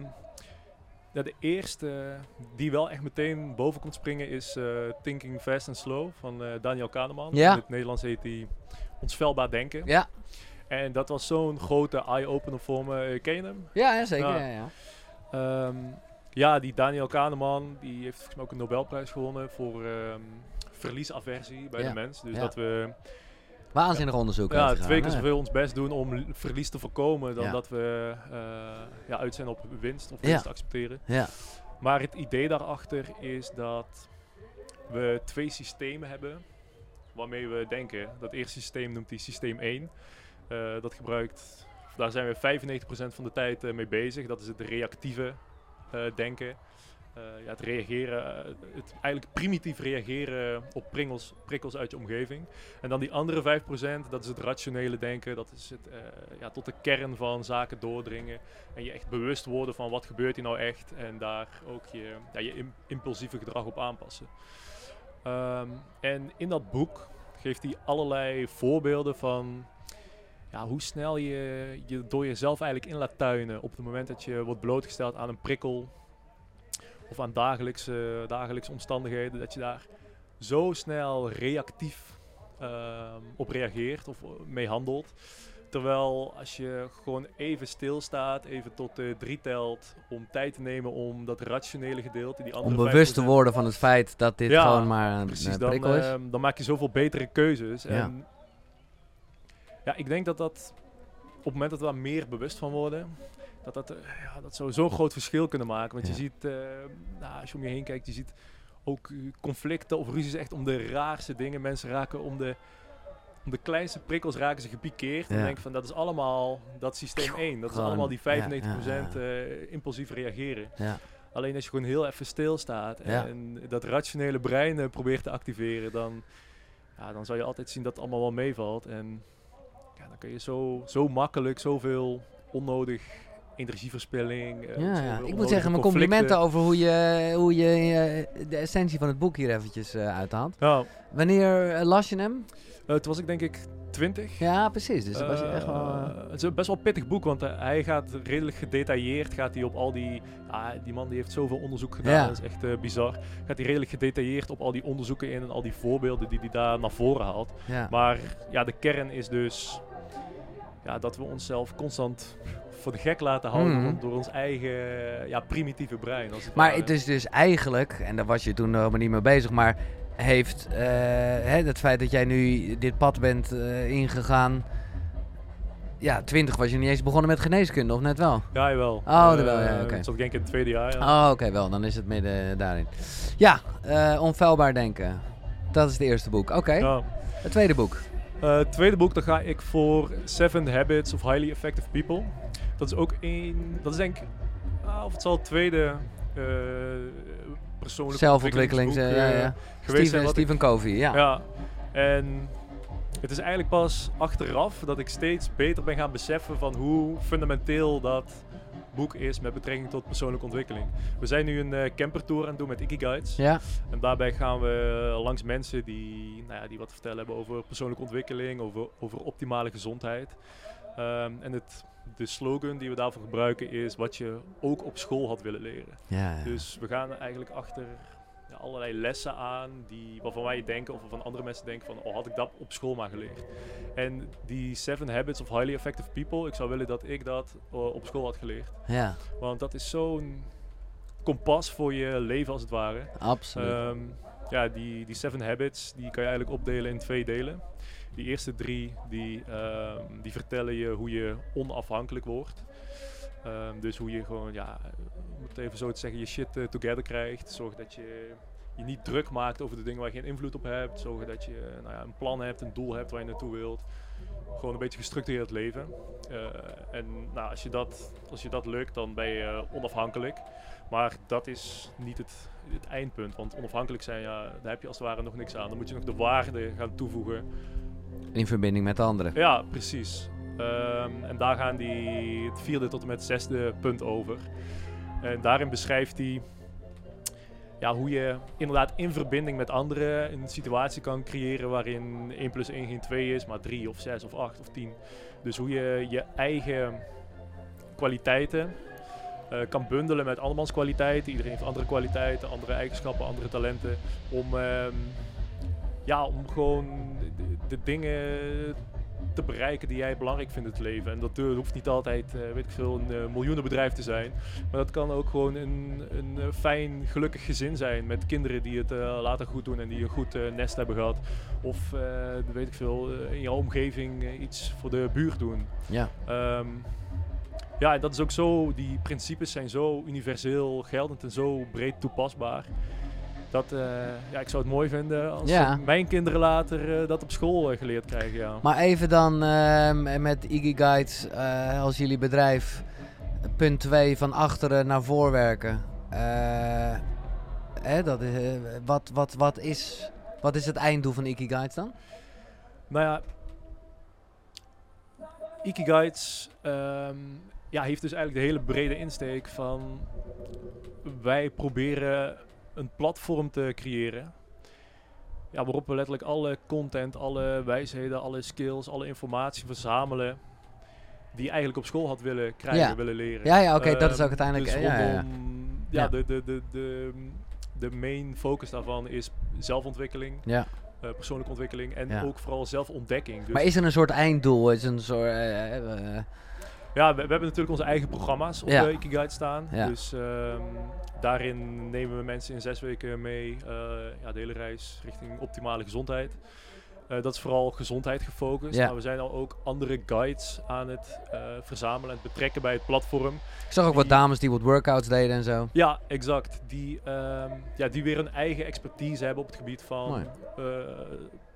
C: ja, de eerste die wel echt meteen boven komt springen is Thinking Fast and Slow van Daniel Kahneman.
A: Ja.
C: In het Nederlands heet die Onspelbaar Denken.
A: ja.
C: En dat was zo'n grote eye-opener voor me. Eh, Ken je hem?
A: ja, ja, zeker.
C: Ja.
A: Ja. Ja,
C: Ehm, ja, die Daniel Kahneman die heeft volgens mij ook een Nobelprijs gewonnen voor ehm, verliesaversie bij de mens. Dus dat we
A: Waanzinnig onderzoek.
C: ja, twee keer zoveel ons best doen om verlies te voorkomen dan dat we eh, ja, uit zijn op winst of winst accepteren.
A: Ja,
C: Maar het idee daarachter is dat we twee systemen hebben waarmee we denken. Dat eerste systeem noemt hij systeem 1. Eh, dat gebruikt, daar zijn we 95% van de tijd eh, mee bezig. Dat is het reactieve eh, denken. Ja, het reageren, het eigenlijk primitief reageren op prikkels, prikkels uit je omgeving. En dan die andere 5%, dat is het rationele denken. Dat is het ja, tot de kern van zaken doordringen. En je echt bewust worden van wat gebeurt hier nou echt. En daar ook je, ja, je im- impulsieve gedrag op aanpassen. Ehm, en in dat boek geeft hij allerlei voorbeelden van ja, hoe snel je je door jezelf eigenlijk in laat tuinen. Op het moment dat je wordt blootgesteld aan een prikkel. Of aan dagelijkse, dagelijkse omstandigheden. Dat je daar zo snel reactief ehm, op reageert of mee handelt. Terwijl als je gewoon even stilstaat, even tot eh, drie telt, om tijd te nemen om dat rationele gedeelte, die andere
A: om bewust te
C: 5%
A: worden van het feit dat dit
C: Ja,
A: gewoon maar een,
C: Precies,
A: een
C: dan,
A: prikkel is.
C: ehm, dan maak je zoveel betere keuzes.
A: Ja.
C: En ja, ik denk dat dat op het moment dat we daar meer bewust van worden, dat dat, eh, ja, dat zou zo'n groot verschil kunnen maken. Want
A: Ja.
C: je ziet, eh, nou, als je om je heen kijkt, je ziet ook eh, conflicten of ruzies echt om de raarste dingen. Mensen raken om de, om de kleinste prikkels raken ze gepikeerd. En
A: Ja.
C: denk van, dat is allemaal dat systeem 1. Dat is allemaal die
A: ja,
C: 95%
A: ja, ja.
C: eh, impulsief reageren.
A: Ja.
C: Alleen als je gewoon heel even stilstaat en dat rationele brein probeert te activeren, dan, ja, dan zal je altijd zien dat het allemaal wel meevalt. En dan kun je zo, zo makkelijk zoveel onnodig energieverspilling. eh,
A: Ja. Ik moet zeggen, mijn complimenten over hoe je, hoe je eh, de essentie van het boek hier eventjes eh, uithaalt.
C: Ja,
A: Wanneer las je hem?
C: Toen was ik denk ik 20.
A: Ja, precies. Dus was echt wel...
C: Het is een best wel pittig boek, want hij gaat redelijk gedetailleerd, gaat hij op al die, ah, die man die heeft zoveel onderzoek gedaan,
A: Ja.
C: dat is echt bizar. Gaat hij redelijk gedetailleerd op al die onderzoeken in en al die voorbeelden die hij daar naar voren haalt.
A: ja.
C: Maar ja, de kern is dus ja, dat we onszelf constant voor de gek laten houden
A: Mhm.
C: door ons eigen ja, primitieve brein. Als het
A: Maar
C: ware.
A: het is dus eigenlijk, en daar was je toen helemaal niet mee bezig, maar heeft eh, hè, het feit dat jij nu dit pad bent eh, ingegaan. Ja, 20 was je niet eens begonnen met geneeskunde, of net wel?
C: Ja, jawel.
A: Oh,
C: Eh,
A: jawel, ja, oké.
C: Dat zat ik denk ik in het tweede jaar. Ja.
A: Oh, oké, wel. Dan is het midden daarin. Ja, eh, onfeilbaar denken. Dat is het eerste boek. Oké,
C: Ja.
A: het tweede boek.
C: Eh, het tweede boek, dan ga ik voor Seven Habits of Highly Effective People. Dat is ook een, dat is denk ik, ah, of het zal het tweede eh persoonlijke
A: Zelfontwikkeling,
C: ontwikkelingsboek,
A: ja,
C: eh,
A: ja.
C: geweest zijn
A: Steven,
C: ik-
A: Covey, ja.
C: Ja, en het is eigenlijk pas achteraf dat ik steeds beter ben gaan beseffen van hoe fundamenteel dat boek is met betrekking tot persoonlijke ontwikkeling. We zijn nu een eh, campertour aan het doen met Ikigaits.
A: Ja,
C: En daarbij gaan we langs mensen die, nou ja, die wat te vertellen hebben over persoonlijke ontwikkeling, over, over optimale gezondheid. Ehm, en het, de slogan die we daarvoor gebruiken is wat je ook op school had willen leren.
A: ja. ja.
C: Dus we gaan eigenlijk achter allerlei lessen aan die, waarvan wij denken of waarvan andere mensen denken van oh had ik dat op school maar geleerd. En die Seven Habits of Highly Effective People, ik zou willen dat ik dat eh, op school had geleerd.
A: ja,
C: Want dat is zo'n kompas voor je leven als het ware.
A: absoluut.
C: Ehm, ja, die, die Seven Habits, die kan je eigenlijk opdelen in twee delen. Die eerste drie, die, ehm, die vertellen je hoe je onafhankelijk wordt. Ehm, dus hoe je gewoon, ja, om het even zo te zeggen, je shit eh, together krijgt. Zorg dat je je niet druk maakt over de dingen waar je geen invloed op hebt. Zorg dat je nou ja, een plan hebt, een doel hebt waar je naartoe wilt. Gewoon een beetje gestructureerd leven. Eh, en nou, als, je dat, als je dat lukt, dan ben je eh, onafhankelijk. Maar dat is niet het, het eindpunt. Want onafhankelijk zijn, ja, daar heb je als het ware nog niks aan. Dan moet je nog de waarde gaan toevoegen.
A: In verbinding met de anderen.
C: Ja, precies. Ehm, en daar gaan die het vierde tot en met zesde punt over. En daarin beschrijft hij ja, hoe je inderdaad in verbinding met anderen een situatie kan creëren waarin 1 plus 1 geen 2 is, maar 3 of 6 of 8 of 10. Dus hoe je je eigen kwaliteiten eh, kan bundelen met andermans kwaliteiten. Iedereen heeft andere kwaliteiten, andere eigenschappen, andere talenten. Om, ehm, ja, om gewoon de, de dingen te bereiken die jij belangrijk vindt in het leven. En dat hoeft niet altijd, eh, weet ik veel, een eh, miljoenenbedrijf te zijn. Maar dat kan ook gewoon een, een eh, fijn, gelukkig gezin zijn. Met kinderen die het later goed doen en die een goed nest hebben gehad. Of, weet ik veel, in jouw omgeving iets voor de buurt doen.
A: Ja.
C: Ehm, ja, en dat is ook zo, die principes zijn zo universeel geldend en zo breed toepasbaar. Dat, eh, ja, ik zou het mooi vinden als
A: Ja.
C: mijn kinderen later eh, dat op school eh, geleerd krijgen, ja.
A: Maar even dan ehm, met Iggy Guides als jullie bedrijf punt 2 van achteren naar voor werken. Eh, hè, dat is, wat, wat, wat, is, wat is het einddoel van Iggy Guides dan?
C: Nou ja, Ikigaits ehm ja, heeft dus eigenlijk de hele brede insteek van wij proberen een platform te creëren. Ja, waarop we letterlijk alle content, alle wijsheden, alle skills, alle informatie verzamelen. Die je eigenlijk op school had willen krijgen,
A: Ja.
C: willen leren.
A: Ja, ja, oké, dat is
C: Ehm,
A: ook uiteindelijk...
C: Dus
A: ja, ja, ja.
C: rondom, ja,
A: Ja.
C: De, de, de, de, de main focus daarvan is zelfontwikkeling,
A: Ja.
C: eh, persoonlijke ontwikkeling en ook vooral zelfontdekking. Dus
A: Maar is er een soort einddoel? Is een soort... eh, eh,
C: Ja, we, we hebben natuurlijk onze eigen programma's op
A: Ja.
C: de Ikigai staan.
A: Ja.
C: Dus ehm, daarin nemen we mensen in zes weken mee. eh, ja, de hele reis richting optimale gezondheid. Eh, dat is vooral gezondheid gefocust.
A: Ja.
C: Maar we zijn al ook andere guides aan het eh, verzamelen en het betrekken bij het platform.
A: ik zag ook wat dames die wat workouts deden en zo.
C: Ja, exact. Die, ehm, ja, die weer een eigen expertise hebben op het gebied van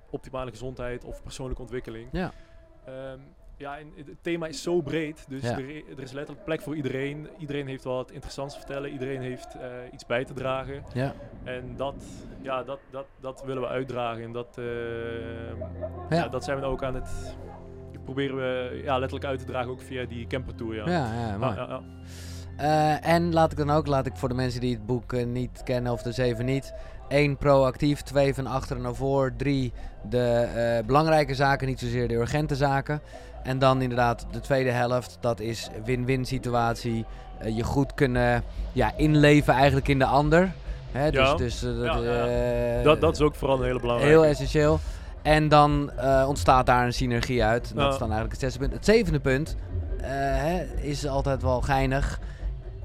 C: optimale gezondheid of persoonlijke ontwikkeling.
A: Ja.
C: Ehm, ja, en het thema is zo breed, dus
A: Ja.
C: er, er is letterlijk plek voor iedereen. Iedereen heeft wat interessants te vertellen, iedereen heeft eh, iets bij te dragen.
A: Ja.
C: En dat, ja, dat, dat, dat willen we uitdragen en dat, ehm,
A: Ja.
C: ja. dat zijn we nou ook aan het proberen we ja, letterlijk uit te dragen, ook via die campertour. Ja.
A: Ja, ja, mooi. Eh, en laat ik dan ook, laat ik voor de mensen die het boek eh, niet kennen of de zeven niet. één proactief, twee van achteren naar voor, drie de eh, belangrijke zaken, niet zozeer de urgente zaken. En dan inderdaad de tweede helft, dat is win-win situatie. Eh, je goed kunnen ja, inleven eigenlijk in de ander. Hè, dus
C: Ja.
A: dus eh,
C: Ja,
A: eh,
C: dat, dat is ook vooral een hele belangrijke.
A: Heel essentieel. En dan ontstaat daar een synergie uit. En Dat is dan eigenlijk het zesde punt. Het zevende punt hè, is altijd wel geinig.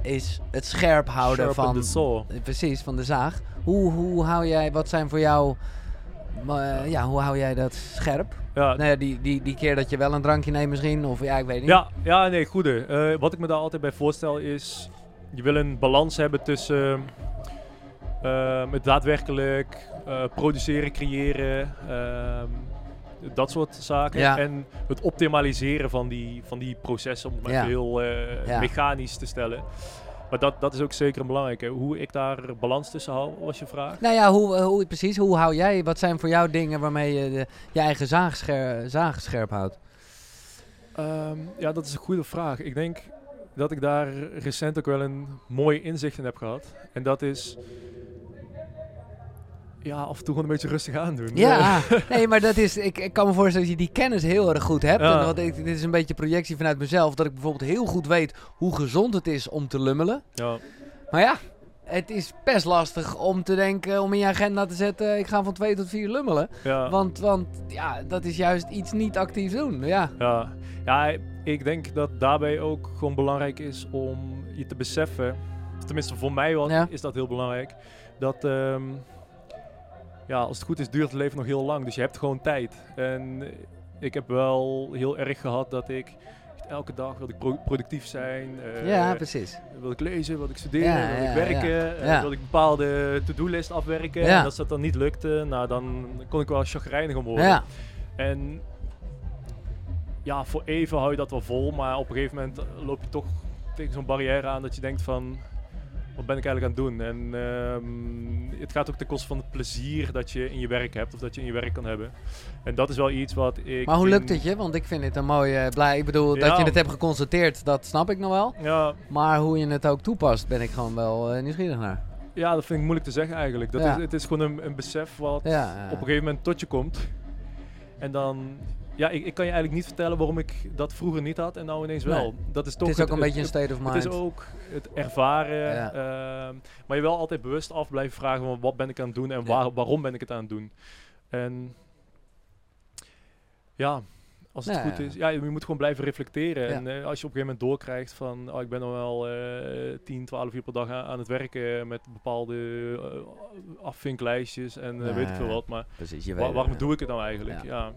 A: Is het scherp houden
C: Sharpen
A: van... Precies, van de zaag. Hoe, hoe hou jij... Wat zijn voor jou... eh, ja, hoe hou jij dat scherp?
C: Ja,
A: Nou ja, die, die, die keer dat je wel een drankje neemt misschien. Of ja, ik weet niet.
C: Ja, ja nee, goede. Eh, wat ik me daar altijd bij voorstel is... Je wil een balans hebben tussen... ehm, het daadwerkelijk eh, produceren, creëren... ehm, dat soort zaken.
A: Ja.
C: En het optimaliseren van die, van die processen, om het maar
A: Ja.
C: heel mechanisch te stellen. Maar dat, dat is ook zeker een belangrijke. Hoe ik daar balans tussen hou, was je vraag.
A: Nou ja, hoe, hoe, precies. Hoe hou jij... Wat zijn voor jou dingen waarmee je de, je eigen zaag, scher, zaag scherp houdt?
C: Ehm, ja, dat is een goede vraag. Ik denk dat ik daar recent ook wel een mooi inzicht in heb gehad. En dat is... Ja, af en toe gewoon een beetje rustig aandoen.
A: Ja, nee, maar dat is, ik, ik kan me voorstellen dat je die kennis heel erg goed hebt.
C: Ja.
A: En wat ik, dit is een beetje projectie vanuit mezelf. Dat ik bijvoorbeeld heel goed weet hoe gezond het is om te lummelen.
C: ja.
A: Maar ja, het is best lastig om te denken, om in je agenda te zetten, ik ga van twee tot vier lummelen.
C: ja.
A: Want, want ja, dat is juist iets niet actief doen. Ja,
C: Ja. ja, ik denk dat daarbij ook gewoon belangrijk is om je te beseffen, tenminste voor mij was,
A: Ja.
C: is dat heel belangrijk, dat ehm, ja, als het goed is duurt het leven nog heel lang, dus je hebt gewoon tijd. En ik heb wel heel erg gehad dat ik elke dag wilde ik pro- productief zijn, eh,
A: ja precies.
C: wil ik lezen, wil ik studeren,
A: Ja,
C: wil
A: ja,
C: ik werken, eh,
A: ja.
C: wil ik bepaalde to-do-list afwerken.
A: Ja.
C: En als dat dan niet lukte, nou dan kon ik wel chagrijnig om worden.
A: Ja,
C: En ja, voor even hou je dat wel vol, maar op een gegeven moment loop je toch tegen zo'n barrière aan dat je denkt van, wat ben ik eigenlijk aan het doen? En ehm, het gaat ook ten koste van het plezier dat je in je werk hebt of dat je in je werk kan hebben. En dat is wel iets wat ik...
A: maar hoe lukt het je? Want ik vind het een mooie, blij, ik bedoel, dat je het hebt geconstateerd, dat snap ik nog wel.
C: Ja,
A: Maar hoe je het ook toepast, ben ik gewoon wel eh, nieuwsgierig naar.
C: ja, dat vind ik moeilijk te zeggen eigenlijk. Dat
A: Ja.
C: is, het is gewoon een, een besef wat op een gegeven moment tot je komt. En dan... Ja, ik, ik kan je eigenlijk niet vertellen waarom ik dat vroeger niet had en nou ineens wel.
A: Nee.
C: Dat is toch
A: het is ook een beetje een state of mind.
C: Het is ook het ervaren,
A: Ja.
C: ehm, maar je wel altijd bewust af blijven vragen van wat ben ik aan het doen en waar, waarom ben ik het aan het doen. En ja, als het
A: Ja,
C: goed is, ja, je moet gewoon blijven reflecteren.
A: Ja.
C: En eh, als je op een gegeven moment doorkrijgt van, oh, ik ben al wel eh 10, 12 uur per dag aan, aan het werken met bepaalde eh, afvinklijstjes en eh, weet ik veel wat, maar
A: Precies, je
C: wa-
A: weet
C: waarom doe ik het nou eigenlijk?
A: Ja.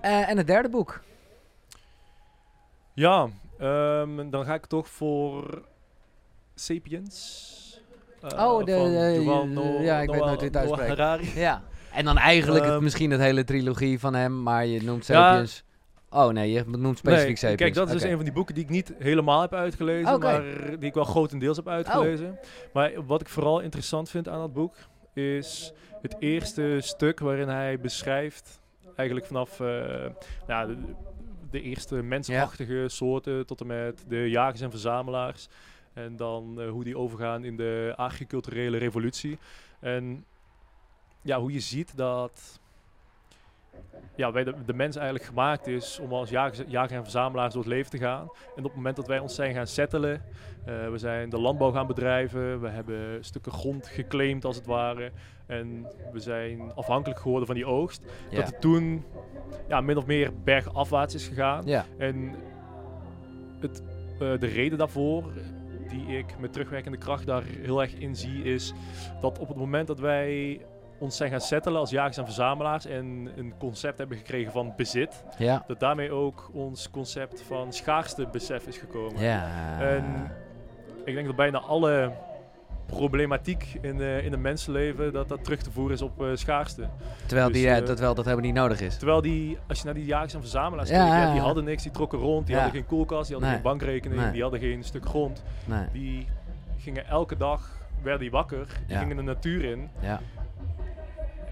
A: Eh, en het derde boek.
C: ja ehm, dan ga ik toch voor Sapiens. eh,
A: Oh, de-
C: van
A: de-
C: Yuval
A: de-
C: Noah-
A: ja, ik weet nooit hoe het uitspreekt.
C: Harari.
A: Ja. En dan eigenlijk het,
C: Ehm,
A: misschien het hele trilogie van hem, maar je noemt
C: Ja.
A: Sapiens. Oh nee, je noemt specifiek
C: Nee,
A: Sapiens.
C: Kijk, dat is dus een van die boeken die ik niet helemaal heb uitgelezen.
A: Oh.
C: maar die ik wel grotendeels heb uitgelezen. Maar wat ik vooral interessant vind aan dat boek is het eerste stuk waarin hij beschrijft, eigenlijk vanaf eh, nou, de, de eerste mensachtige soorten tot en met de jagers en verzamelaars. En dan eh, hoe die overgaan in de agriculturele revolutie. En ja, hoe je ziet dat ja, wij de, de mens eigenlijk gemaakt is om als jagers, jager en verzamelaars door het leven te gaan. En op het moment dat wij ons zijn gaan settelen, eh, we zijn de landbouw gaan bedrijven, we hebben stukken grond geclaimd als het ware. En we zijn afhankelijk geworden van die oogst.
A: Ja.
C: Dat het toen ja, min of meer bergafwaarts is gegaan.
A: ja.
C: En het, eh, de reden daarvoor, die ik met terugwerkende kracht daar heel erg in zie, is dat op het moment dat wij ons zijn gaan settelen als jagers en verzamelaars en een concept hebben gekregen van bezit,
A: Ja.
C: dat daarmee ook ons concept van schaarste besef is gekomen.
A: Ja.
C: En ik denk dat bijna alle problematiek in, eh in een mensenleven, dat dat terug te voeren is op eh, schaarste.
A: terwijl, die,
C: dus,
A: eh, dat, wel, dat helemaal niet nodig is.
C: Terwijl die, als je naar die jagers en verzamelaars
A: Ja,
C: kijkt, ja, die hadden niks, die trokken rond, die
A: Ja.
C: hadden geen koelkast, die hadden
A: Nee.
C: geen bankrekening,
A: Nee.
C: die hadden geen stuk grond.
A: Nee.
C: Die gingen elke dag, werden die wakker, die gingen de natuur in.
A: Ja.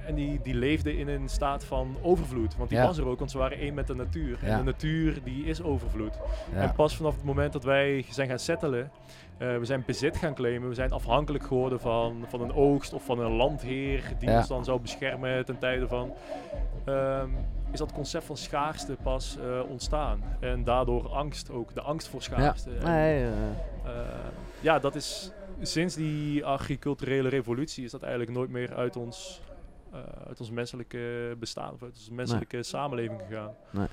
C: en die, die leefden in een staat van overvloed. Want die was er ook, want ze waren één met de natuur. En de natuur die is overvloed. En pas vanaf het moment dat wij zijn gaan settelen, we zijn bezit gaan claimen, we zijn afhankelijk geworden van, van een oogst of van een landheer die
A: Ja.
C: ons dan zou beschermen ten tijde van. ehm, is dat concept van schaarste pas eh, ontstaan. En daardoor angst ook, de angst voor
A: Ja.
C: schaarste. En,
A: Nee, eh,
C: eh, ja, dat is sinds die agriculturele revolutie is dat eigenlijk nooit meer uit ons, eh, uit ons menselijke bestaan of uit onze menselijke samenleving gegaan.
A: Nee.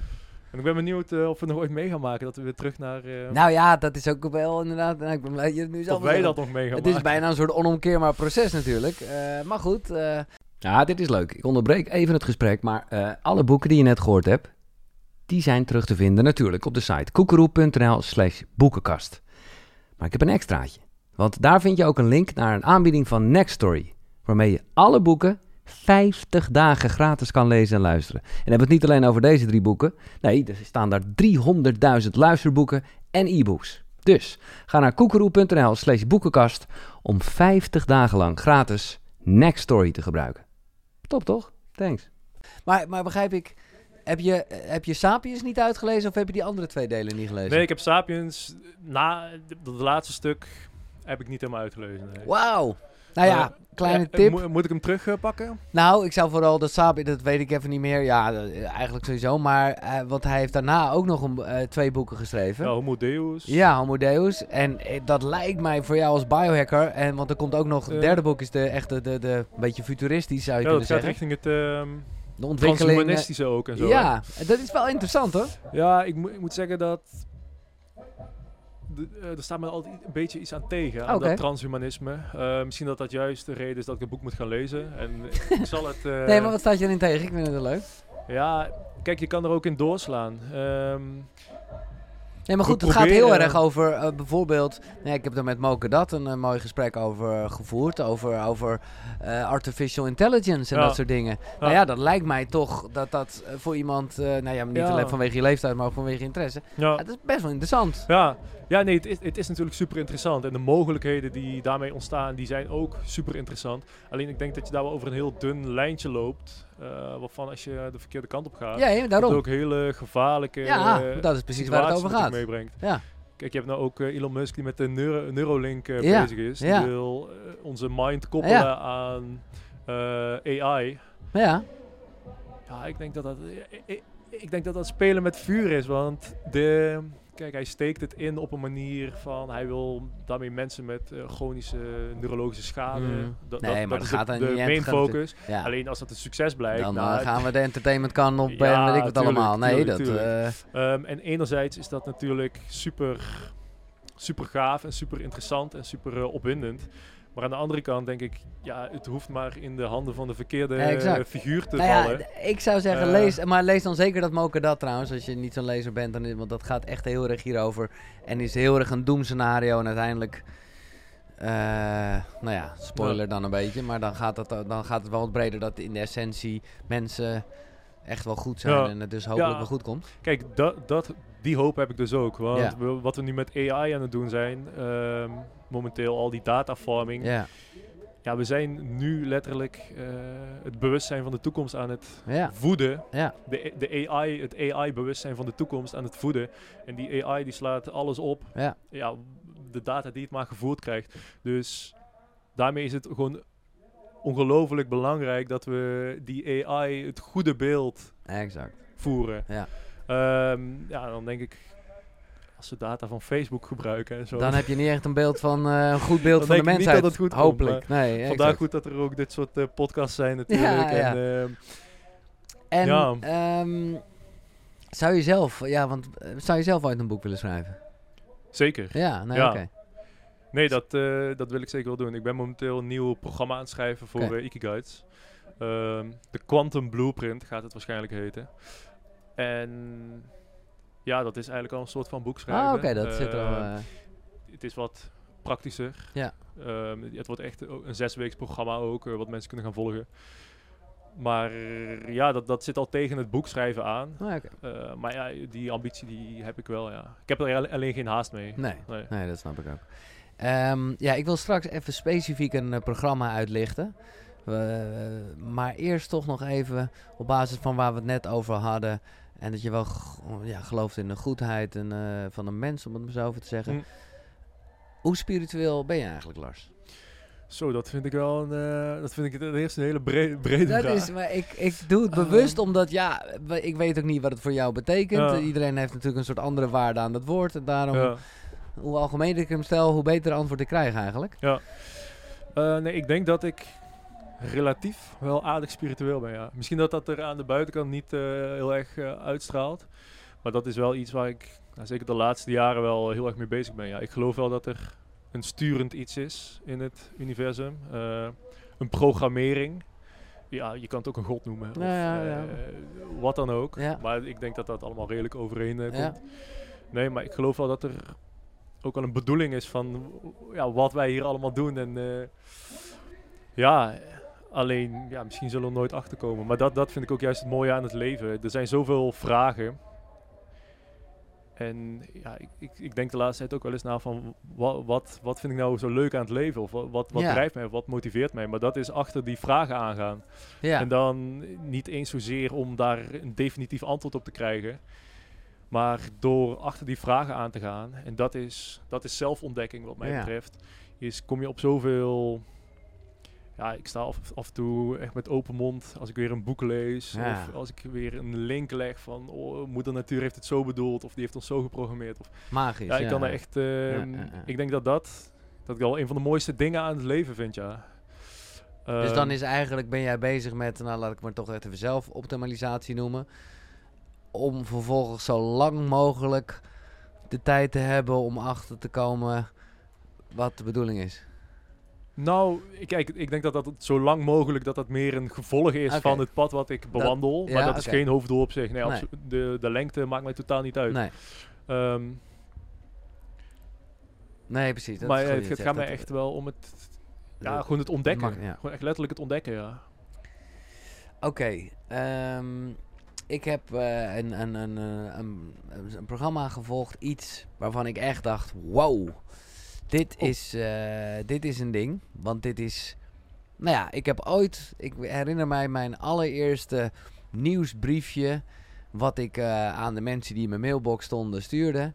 C: En ik ben benieuwd eh, of we nog ooit mee gaan maken dat we weer terug naar. eh,
A: nou ja, dat is ook wel inderdaad. nou, ik ben blij dat je het nu zelf
C: of wij dat nog mee gaan
A: Het is bijna een soort onomkeerbaar proces natuurlijk. Eh, maar goed. eh, ja, dit is leuk. Ik onderbreek even het gesprek. Maar eh, alle boeken die je net gehoord hebt, die zijn terug te vinden natuurlijk op de site koekeroe.nl slash boekenkast. Maar ik heb een extraatje. Want daar vind je ook een link naar een aanbieding van Nextory. Waarmee je alle boeken 50 dagen gratis kan lezen en luisteren. En dan hebben we het niet alleen over deze drie boeken. Nee, er staan daar 300.000 luisterboeken en e-books. Dus ga naar koekeroe.nl slash boekenkast om 50 dagen lang gratis Nextory te gebruiken. Top toch? Thanks. Maar, maar begrijp ik, heb je, heb je Sapiens niet uitgelezen of heb je die andere twee delen niet gelezen?
C: Nee, ik heb Sapiens na het laatste stuk heb ik niet helemaal uitgelezen. nee.
A: Wauw. Nou ja,
C: Eh,
A: kleine
C: eh,
A: tip.
C: mo- moet ik hem terugpakken?
A: Nou, ik zou vooral dat Sapiens, dat weet ik even niet meer. Ja, dat- eigenlijk sowieso. Maar, eh, want hij heeft daarna ook nog een, eh, twee boeken geschreven.
C: Ja, Homo Deus.
A: Ja, Homo Deus. En eh, dat lijkt mij voor jou als biohacker. En, want er komt ook nog, het
C: Eh.
A: derde boek is de echte, de, de, een beetje futuristisch zou je
C: Ja, dat
A: kunnen
C: gaat
A: zeggen.
C: richting het ehm
A: De ontwikkeling. eh,
C: transhumanistische ook en zo.
A: ja, dat is wel interessant hoor.
C: Ja, ik, ik moet zeggen dat. Eh, er staat me altijd een beetje iets aan tegen, aan dat transhumanisme. Eh, misschien dat dat juist de reden is dat ik het boek moet gaan lezen. En ik zal het... [LAUGHS] eh,
A: nee, maar wat staat je erin tegen? Ik vind het wel leuk.
C: Ja, kijk, je kan er ook in doorslaan. Ehm,
A: Nee, maar goed, het gaat heel erg over eh, bijvoorbeeld... Nee, ik heb er met Moke Dat een, eh, mooi gesprek over eh, gevoerd. Over, over eh, artificial intelligence en
C: Ja.
A: dat soort dingen. Nou ja, dat lijkt mij toch dat dat eh, voor iemand... eh, nou ja, niet
C: Ja.
A: alleen vanwege je leeftijd, maar ook vanwege je interesse.
C: Ja,
A: dat is best wel interessant.
C: Ja, ja nee, het is, het is natuurlijk super interessant. En de mogelijkheden die daarmee ontstaan, die zijn ook super interessant. Alleen ik denk dat je daar wel over een heel dun lijntje loopt. eh, waarvan als je de verkeerde kant op gaat,
A: Ja,
C: dat
A: daarom.
C: ook hele gevaarlijke
A: Ja,
C: eh,
A: dat is precies waar het over gaat.
C: meebrengt.
A: Ja.
C: Kijk, je hebt nou ook eh, Elon Musk die met de Neuro Neuralink
A: Ja,
C: bezig is. Die wil onze mind koppelen aan AI.
A: Ja,
C: Ja, ik denk dat dat, ik, ik, ik denk dat dat spelen met vuur is. Want de, kijk, hij steekt het in op een manier van... Hij wil daarmee mensen met eh, chronische neurologische schade...
A: Mm.
C: Dat,
A: Nee,
C: dat,
A: maar
C: dat
A: dat
C: is
A: gaat
C: de,
A: dan
C: de
A: niet
C: main focus.
A: ja.
C: Alleen als dat een succes blijkt...
A: dan
C: nou,
A: eh, gaan we de entertainment kan op
C: Ja,
A: en weet ik wat
C: tuurlijk,
A: allemaal. Nee,
C: tuurlijk,
A: dat...
C: tuurlijk.
A: eh,
C: Ehm, en enerzijds is dat natuurlijk super, super gaaf en super interessant en super eh, opwindend. Maar aan de andere kant denk ik, ja, het hoeft maar in de handen van de verkeerde
A: Ja,
C: figuur te
A: nou ja,
C: vallen.
A: d- ik zou zeggen,
C: Eh.
A: lees, maar lees dan zeker dat Moker dat trouwens, als je niet zo'n lezer bent, dan, want dat gaat echt heel erg hierover. En is heel erg een doemscenario en uiteindelijk, eh, nou ja, spoiler dan een beetje, maar dan gaat, het, dan gaat het wel wat breder dat in de essentie mensen echt wel goed zijn
C: Ja.
A: en het dus hopelijk
C: Ja.
A: wel goed komt.
C: Kijk, dat, dat, die hoop heb ik dus ook. Want we- wat we nu met AI aan het doen zijn, ehm, momenteel al die datafarming. Ja.
A: Ja,
C: we zijn nu letterlijk eh, het bewustzijn van de toekomst aan het voeden.
A: ja.
C: De, de AI, het AI-bewustzijn van de toekomst aan het voeden. En die AI die slaat alles op.
A: Ja.
C: Ja, de data die het maar gevoerd krijgt. Dus daarmee is het gewoon ongelooflijk belangrijk dat we die AI het goede beeld
A: exact.
C: voeren.
A: Ja.
C: Ehm, ja, dan denk ik, als ze data van Facebook gebruiken en zo.
A: Dan heb je niet echt een beeld van, eh, een goed [LAUGHS] beeld
C: Dan
A: van de
C: denk ik niet
A: mensheid.
C: dat het goed komt,
A: hopelijk. nee,
C: Vandaar
A: exact.
C: goed dat er ook dit soort eh, podcasts zijn natuurlijk.
A: Ja, ja.
C: En, ehm,
A: En
C: Ja.
A: ehm, zou je zelf, ja, want eh, zou je zelf ooit een boek willen schrijven?
C: zeker.
A: Ja, nee,
C: Ja.
A: oké.
C: Nee, dat, eh, dat wil ik zeker wel doen. Ik ben momenteel een nieuw programma aan het schrijven voor Ikigaits. Ehm, de Quantum Blueprint gaat het waarschijnlijk heten. En ja, dat is eigenlijk al een soort van boek schrijven.
A: Ah, oké, dat zit er al.
C: Ehm,
A: eh,
C: Het is wat praktischer.
A: Ja.
C: Ehm, het wordt echt een zesweeks programma ook, eh, wat mensen kunnen gaan volgen. Maar ja, dat, dat zit al tegen het boek schrijven aan.
A: oh,
C: maar ja, die ambitie die heb ik wel, ja. Ik heb er alleen geen haast mee.
A: Nee,
C: Nee.
A: nee, dat snap ik ook. Ehm, ja, ik wil straks even specifiek een eh, programma uitlichten. Eh, maar eerst toch nog even op basis van waar we het net over hadden. En dat je wel ja, gelooft in de goedheid en, eh, van een mens, om het maar zo over te zeggen.
C: Mm.
A: Hoe spiritueel ben je eigenlijk, Lars?
C: Zo, dat vind ik wel een, eh, dat vind ik eerste een hele brede, brede
A: Dat
C: vraag.
A: is, maar ik, ik doe het bewust
C: Ehm.
A: omdat, ja, ik weet ook niet wat het voor jou betekent.
C: Ja.
A: Iedereen heeft natuurlijk een soort andere waarde aan dat woord. En daarom,
C: Ja.
A: hoe algemeen ik hem stel, hoe beter antwoord ik krijg eigenlijk.
C: Ja. Eh, nee, ik denk dat ik relatief wel aardig spiritueel ben, ja. Misschien dat dat er aan de buitenkant niet eh, heel erg eh, uitstraalt. Maar dat is wel iets waar ik, nou, zeker de laatste jaren, wel heel erg mee bezig ben. Ja. Ik geloof wel dat er een sturend iets is in het universum. Eh, een programmering. Ja, je kan het ook een god noemen. Of,
A: Ja, ja, ja.
C: wat dan ook. Maar ik denk dat dat allemaal redelijk overeen komt. Nee, maar ik geloof wel dat er ook wel een bedoeling is van ja, wat wij hier allemaal doen. En ja, alleen, ja, misschien zullen we er nooit achter komen. Maar dat, dat vind ik ook juist het mooie aan het leven. Er zijn zoveel vragen. En ja, ik, ik, ik denk de laatste tijd ook wel eens na van wat, wat, wat vind ik nou zo leuk aan het leven? Of wat, wat,
A: Ja.
C: drijft mij? Of wat motiveert mij? Maar dat is achter die vragen aangaan.
A: Ja.
C: En dan niet eens zozeer om daar een definitief antwoord op te krijgen. Maar door achter die vragen aan te gaan. En dat is, dat is zelfontdekking wat mij
A: Ja.
C: betreft. Is, kom je op zoveel... Ja, ik sta af, af en toe echt met open mond als ik weer een boek lees.
A: Ja.
C: Of als ik weer een link leg van... Oh, moeder natuur heeft het zo bedoeld. Of die heeft ons zo geprogrammeerd. Of,
A: Magisch.
C: ja, ik kan er echt... ehm. Ik denk dat dat, dat ik wel een van de mooiste dingen aan het leven vind, ja.
A: Dus dan
C: Ehm,
A: is eigenlijk, ben jij bezig met, nou laat ik maar toch even zelf optimalisatie noemen. Om vervolgens zo lang mogelijk de tijd te hebben om achter te komen wat de bedoeling is.
C: Nou, ik, kijk, ik denk dat dat zo lang mogelijk dat dat meer een gevolg is van het pad wat ik bewandel.
A: ja,
C: maar dat is geen hoofddoel op zich. Nee, De, de lengte maakt mij totaal niet uit.
A: Nee,
C: Ehm,
A: nee precies. Dat
C: maar
A: is
C: eh, het, het gaat mij echt wel om het, ja, gewoon het ontdekken.
A: mag- ja.
C: Gewoon echt letterlijk het ontdekken, ja.
A: Oké, ehm, ik heb eh, een, een, een, eh, een, een programma gevolgd, iets waarvan ik echt dacht, wow, dit,
C: Oh.
A: is, eh, dit is een ding. Want dit is, nou ja, ik heb ooit, ik herinner mij mijn allereerste nieuwsbriefje, wat ik eh, aan de mensen die in mijn mailbox stonden stuurde.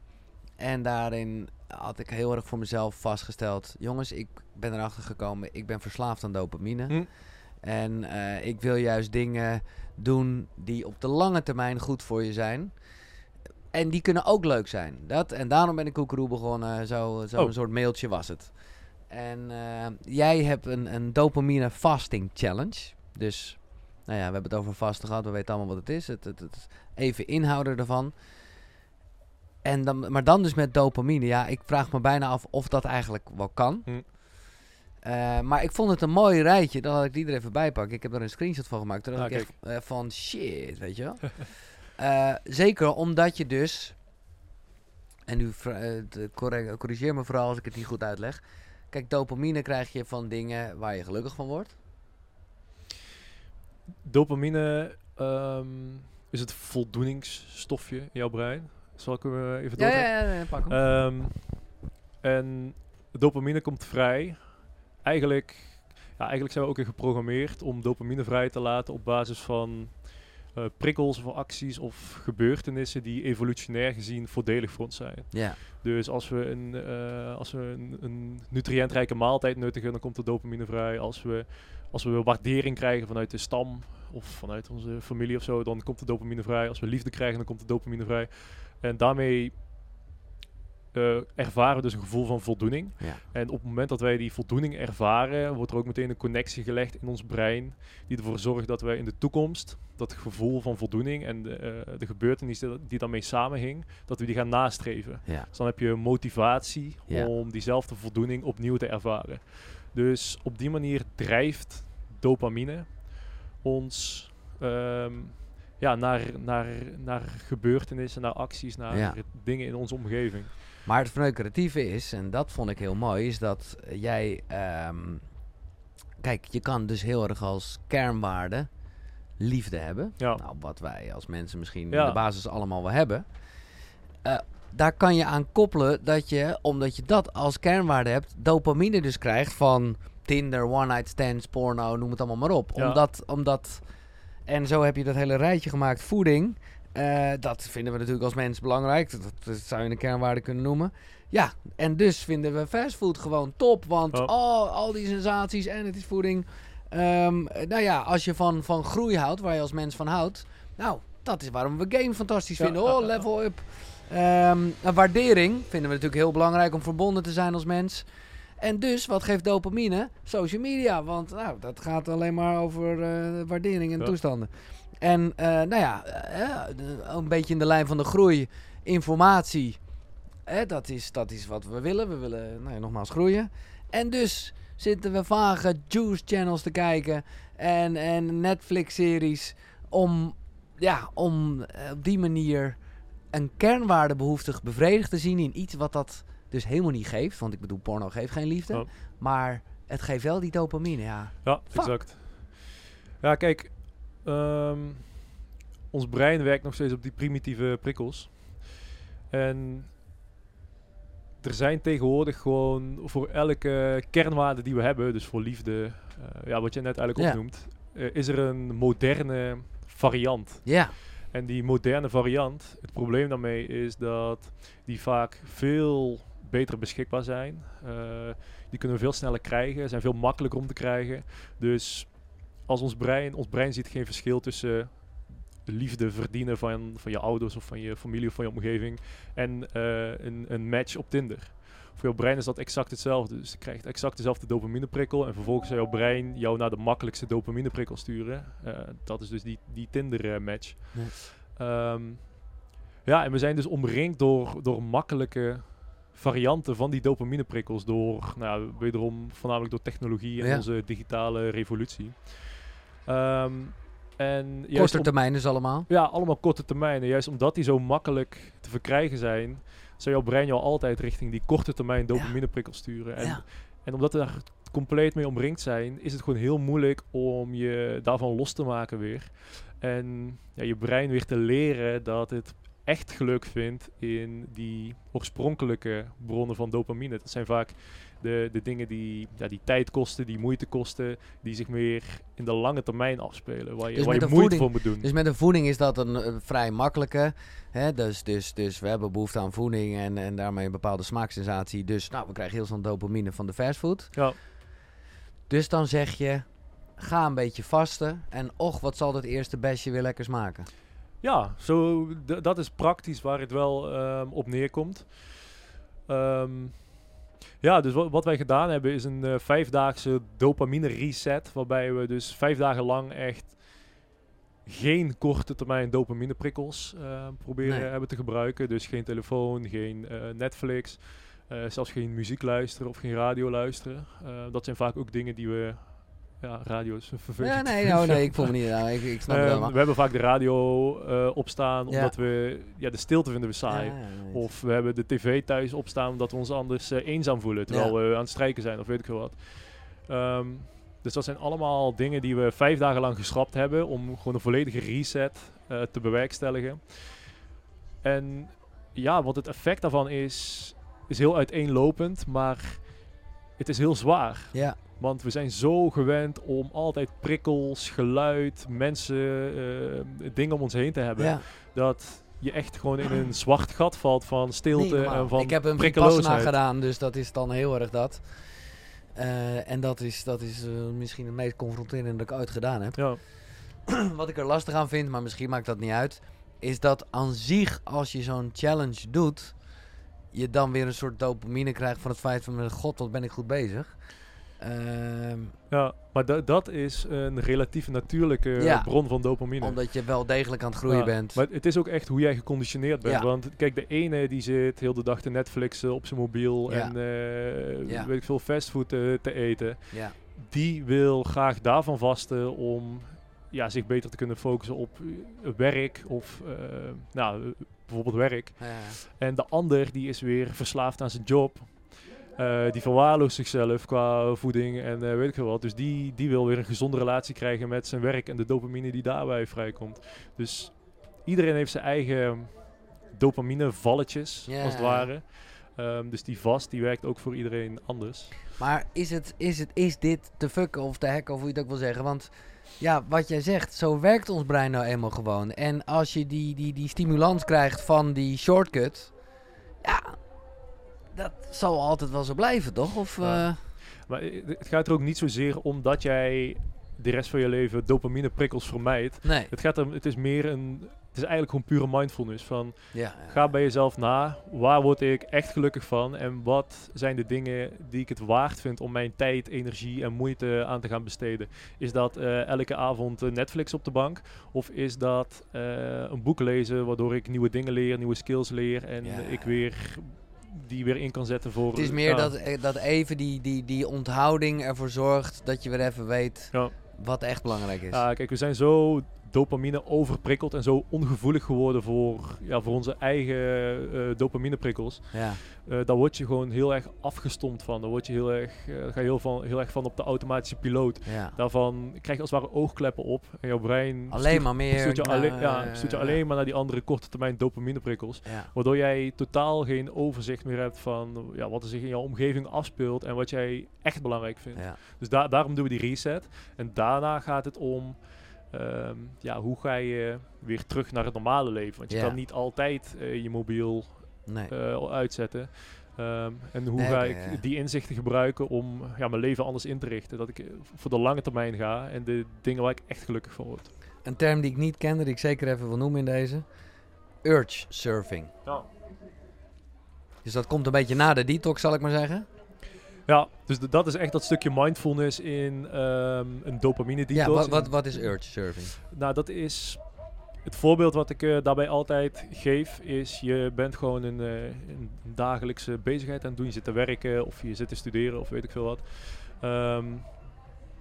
A: En daarin had ik heel erg voor mezelf vastgesteld, jongens, ik ben erachter gekomen, ik ben verslaafd aan dopamine.
C: Hm.
A: En eh, ik wil juist dingen doen die op de lange termijn goed voor je zijn. En die kunnen ook leuk zijn. Dat, en daarom ben ik Koekeroe begonnen. Zo, zo
C: Oh.
A: een soort mailtje was het. En eh, jij hebt een, een dopamine fasting challenge. Dus, nou ja, we hebben het over vasten gehad. We weten allemaal wat het is. Het, het, het even inhouden ervan. En dan, maar dan dus met dopamine. Ja, ik vraag me bijna af of dat eigenlijk wel kan.
C: Hm.
A: Eh, maar ik vond het een mooi rijtje. Dan had ik die er even bij pakken. Ik heb er een screenshot van gemaakt. Toen dacht
C: Ah,
A: ik echt eh, van shit, weet je wel. [LAUGHS] Eh, zeker omdat je dus... En nu eh, corrigeer me vooral als ik het niet goed uitleg. Kijk, dopamine krijg je van dingen waar je gelukkig van wordt.
C: Dopamine ehm, is het voldoeningsstofje in jouw brein. Zal ik hem eh, even
A: Ja,
C: doorgeven?
A: ja, ja, ja, pak hem.
C: Ehm, en dopamine komt vrij. Eigenlijk, ja, eigenlijk zijn we ook in geprogrammeerd om dopamine vrij te laten op basis van eh, prikkels of acties of gebeurtenissen die evolutionair gezien voordelig voor ons zijn.
A: ja,
C: Dus als we een, eh, als we een, een nutriëntrijke maaltijd nuttigen, dan komt er dopamine vrij. Als we, als we waardering krijgen vanuit de stam of vanuit onze familie of zo, dan komt er dopamine vrij. Als we liefde krijgen, dan komt er dopamine vrij. En daarmee eh, ervaren we dus een gevoel van voldoening.
A: ja.
C: En op het moment dat wij die voldoening ervaren, wordt er ook meteen een connectie gelegd in ons brein. Die ervoor zorgt dat wij in de toekomst dat gevoel van voldoening en de, eh, de gebeurtenissen die daarmee samenhing, dat we die gaan nastreven.
A: ja.
C: Dus dan heb je motivatie
A: Ja.
C: om diezelfde voldoening opnieuw te ervaren. Dus op die manier drijft dopamine ons ehm, ja, naar, naar, naar gebeurtenissen, naar acties, naar
A: Ja.
C: dingen in onze omgeving.
A: Maar het verneukeratieve is, en dat vond ik heel mooi, is dat eh, jij... ehm, kijk, je kan dus heel erg als kernwaarde liefde hebben.
C: Ja.
A: Nou, wat wij als mensen misschien
C: Ja.
A: in de basis allemaal wel hebben. Eh, daar kan je aan koppelen dat je, omdat je dat als kernwaarde hebt, dopamine dus krijgt van Tinder, one-night stands, porno, noem het allemaal maar op.
C: Ja.
A: Omdat, omdat, en zo heb je dat hele rijtje gemaakt. Voeding, eh, dat vinden we natuurlijk als mens belangrijk. Dat, dat zou je een kernwaarde kunnen noemen. Ja, en dus vinden we fastfood gewoon top. Want oh, al die sensaties en het is voeding. Ehm, nou ja, als je van, van groei houdt, waar je als mens van houdt. Nou, dat is waarom we game fantastisch
C: Ja,
A: vinden. Oh, level up. Een waardering vinden we natuurlijk heel belangrijk om verbonden te zijn als mens. En dus, wat geeft dopamine? Social media. Want nou, dat gaat alleen maar over eh, waardering en
C: Ja.
A: toestanden. En eh, nou ja, de- een beetje in de lijn van de groei. Informatie. Dat, is, dat is wat we willen. We willen nou ja, nogmaals groeien. En dus zitten we vage juice channels te kijken. En, en Netflix-series. Om, ja, om op die manier een kernwaardebehoefte bevredigd te zien in iets wat dat dus helemaal niet geeft. Want ik bedoel, porno geeft geen liefde. Maar het geeft wel die dopamine, ja.
C: Ja,
A: Fuck.
C: exact. Ja, kijk, ehm, ons brein werkt nog steeds op die primitieve prikkels. En er zijn tegenwoordig gewoon voor elke kernwaarde die we hebben, dus voor liefde, eh, ja, wat je net eigenlijk
A: Ja.
C: opnoemt, eh, is er een moderne variant.
A: Ja,
C: En die moderne variant, het probleem daarmee is dat die vaak veel beter beschikbaar zijn. Eh, die kunnen we veel sneller krijgen, zijn veel makkelijker om te krijgen. Dus als ons brein, ons brein ziet geen verschil tussen de liefde verdienen van, van je ouders of van je familie of van je omgeving en eh, een, een match op Tinder. Voor jouw brein is dat exact hetzelfde. Dus je krijgt exact dezelfde dopamineprikkel en vervolgens zal jouw brein jou naar de makkelijkste dopamineprikkel sturen. Eh, dat is dus die, die Tinder-match.
A: Ja.
C: Ehm, ja, en we zijn dus omringd door, door makkelijke varianten van die dopamineprikkels. Door, nou, wederom voornamelijk door technologie en
A: Ja.
C: onze digitale revolutie. Ehm, en
A: korte
C: om-
A: termijn dus allemaal.
C: ja, allemaal korte termijnen. Juist omdat die zo makkelijk te verkrijgen zijn, zou jouw brein jou altijd richting die korte termijn dopamineprikkel sturen. En,
A: Ja.
C: en omdat we daar compleet mee omringd zijn, is het gewoon heel moeilijk om je daarvan los te maken weer. En ja, je brein weer te leren dat het echt geluk vindt in die oorspronkelijke bronnen van dopamine. Dat zijn vaak de, de dingen die, ja, die tijd kosten, die moeite kosten, die zich meer in de lange termijn afspelen. Waar je,
A: Dus
C: waar je moeite
A: voeding-
C: voor moet doen.
A: Dus met de voeding is dat een, eh, vrij makkelijke. Hè? Dus, dus, dus we hebben behoefte aan voeding en, en daarmee een bepaalde smaaksensatie. Dus nou, we krijgen heel snel dopamine van de fastfood.
C: Ja.
A: Dus dan zeg je, ga een beetje vasten. En och, wat zal dat eerste bestje weer lekkers maken.
C: Ja, zo, dat is praktisch waar het wel ehm, op neerkomt. Ehm, ja, dus wat, wat wij gedaan hebben is een eh, vijfdaagse dopamine reset. Waarbij we dus vijf dagen lang echt geen korte termijn dopamine prikkels eh, proberen
A: Nee.
C: hebben te gebruiken. Dus geen telefoon, geen eh, Netflix, eh, zelfs geen muziek luisteren of geen radio luisteren. Dat zijn vaak ook dingen die we... Ja, radio is vervelend.
A: Ja, nee, nou, [LAUGHS] nee, ik voel me niet. nou, ik, ik snap het
C: Ehm,
A: helemaal.
C: we hebben vaak de radio eh, opstaan
A: Ja.
C: omdat we ja, de stilte vinden we saai.
A: Ja, ja, nee.
C: Of we hebben de tv thuis opstaan omdat we ons anders eh, eenzaam voelen terwijl we aan het strijken zijn of weet ik veel wat. Ehm, dus dat zijn allemaal dingen die we vijf dagen lang geschrapt hebben om gewoon een volledige reset eh, te bewerkstelligen. En ja, wat het effect daarvan is, is heel uiteenlopend, maar het is heel zwaar.
A: ja,
C: Want we zijn zo gewend om altijd prikkels, geluid, mensen, eh, dingen om ons heen te hebben.
A: ja.
C: Dat je echt gewoon in een zwart gat valt van stilte en van
A: ik heb een. Vipassana gedaan, dus dat is dan heel erg dat. Eh, en dat is, dat is eh, misschien het meest confronterende dat ik ooit gedaan heb.
C: Ja, [CLEARS THROAT]
A: Wat ik er lastig aan vind, maar misschien maakt dat niet uit, is dat aan zich, als je zo'n challenge doet, je dan weer een soort dopamine krijgt van het feit van, god, wat ben ik goed bezig. Ehm,
C: ja maar da- dat is een relatief natuurlijke
A: Ja.
C: bron van dopamine.
A: omdat je wel degelijk aan het groeien
C: Ja,
A: bent.
C: Maar het is ook echt hoe jij geconditioneerd bent.
A: Ja.
C: Want kijk, de ene die zit heel de dag te Netflixen op zijn mobiel en eh, weet ik veel fastfood te eten.
A: ja.
C: die wil graag daarvan vasten om ja, zich beter te kunnen focussen op werk of eh, nou, bijvoorbeeld werk. En de ander die is weer verslaafd aan zijn job. Eh, die verwaarloost zichzelf qua voeding en eh, weet ik veel wat. Dus die, die wil weer een gezonde relatie krijgen met zijn werk en de dopamine die daarbij vrijkomt. Dus iedereen heeft zijn eigen dopamine valletjes,
A: Ja,
C: als het ware. Ehm, dus die vast, die werkt ook voor iedereen anders.
A: Maar is, het, is, het, is dit te fucken of te hacken, of hoe je het ook wil zeggen? Want ja, wat jij zegt, zo werkt ons brein nou eenmaal gewoon. En als je die, die, die stimulans krijgt van die shortcut, ja, dat zal altijd wel zo blijven, toch? Of,
C: Ja.
A: eh,
C: Maar eh, het gaat er ook niet zozeer om dat jij de rest van je leven dopamine prikkels vermijdt.
A: nee.
C: Het, gaat er, het is meer een. Het is eigenlijk gewoon pure mindfulness. Van
A: Ja, ja.
C: ga bij jezelf na. Waar word ik echt gelukkig van? En wat zijn de dingen die ik het waard vind om mijn tijd, energie en moeite aan te gaan besteden? Is dat eh, elke avond Netflix op de bank? Of is dat een boek lezen waardoor ik nieuwe dingen leer, nieuwe skills leer en
A: Ja.
C: ik weer die weer in kan zetten voor.
A: Het is meer
C: ja.
A: dat, eh, dat even die, die, die onthouding ervoor zorgt dat je weer even weet
C: Ja.
A: wat echt belangrijk is.
C: Ja, kijk, we zijn zo dopamine overprikkeld en zo ongevoelig geworden voor, ja, voor onze eigen eh dopamine prikkels.
A: ja.
C: Eh, daar word je gewoon heel erg afgestompt van. Daar word je heel erg, eh, ga je heel, van, heel erg van op de automatische piloot.
A: ja.
C: Daarvan krijg je als het ware oogkleppen op en jouw brein
A: Alleen
C: stuurt-
A: maar meer.
C: stuurt je, alleen, ja, stuurt je alleen maar naar die andere korte termijn dopamine prikkels.
A: Ja.
C: Waardoor jij totaal geen overzicht meer hebt van ja, wat er zich in jouw omgeving afspeelt en wat jij echt belangrijk vindt. Dus da- daarom doen we die reset. En daarna gaat het om ehm, ja, hoe ga je weer terug naar het normale leven. Want je kan niet altijd eh, je mobiel
A: Nee.
C: eh, uitzetten. Ehm, en hoe
A: Nee,
C: ga ik
A: ja.
C: die inzichten gebruiken om ja, mijn leven anders in te richten. Dat ik eh, voor de lange termijn ga en de dingen waar ik echt gelukkig van word.
A: Een term die ik niet kende, die ik zeker even wil noemen in deze. Urge surfing.
C: Ja.
A: Dus dat komt een beetje na de detox, zal ik maar zeggen.
C: Ja, dus dat is echt dat stukje mindfulness in ehm, een dopamine detox.
A: Ja, wat, wat, wat is urge surfing?
C: Nou, dat is het voorbeeld wat ik eh, daarbij altijd geef, is je bent gewoon een, eh, een dagelijkse bezigheid aan het doen. Je zit te werken of je zit te studeren of weet ik veel wat. Ehm,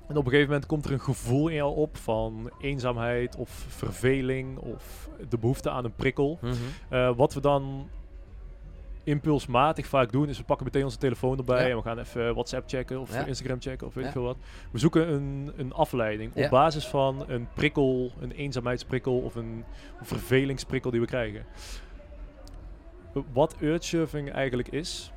C: en op een gegeven moment komt er een gevoel in jou op van eenzaamheid of verveling of de behoefte aan een prikkel.
A: Mhm.
C: Eh, wat we dan impulsmatig vaak doen, is we pakken meteen onze telefoon erbij
A: Ja.
C: en we gaan even WhatsApp checken of
A: Ja.
C: Instagram checken of weet
A: Ja.
C: ik veel wat. We zoeken een, een afleiding op basis van een prikkel, een eenzaamheidsprikkel of een vervelingsprikkel die we krijgen. Wat urge eigenlijk is,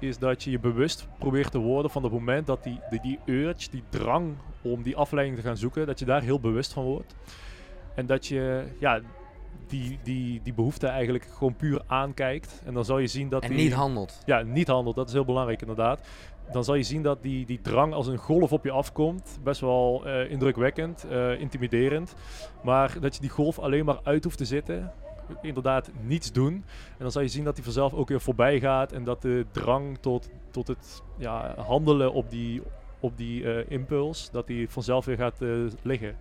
C: is dat je je bewust probeert te worden van het moment dat die, die, die urge, die drang om die afleiding te gaan zoeken, dat je daar heel bewust van wordt. En dat je ja, die, die, die behoefte eigenlijk gewoon puur aankijkt. En dan zal je zien dat
A: En
C: die...
A: niet handelt.
C: Ja, niet handelt. Dat is heel belangrijk inderdaad. Dan zal je zien dat die, die drang als een golf op je afkomt. Best wel eh, indrukwekkend, eh, intimiderend. Maar dat je die golf alleen maar uit hoeft te zitten. Inderdaad, niets doen. En dan zal je zien dat die vanzelf ook weer voorbij gaat. En dat de drang tot, tot het ja, handelen op die, op die eh, impuls, dat die vanzelf weer gaat liggen.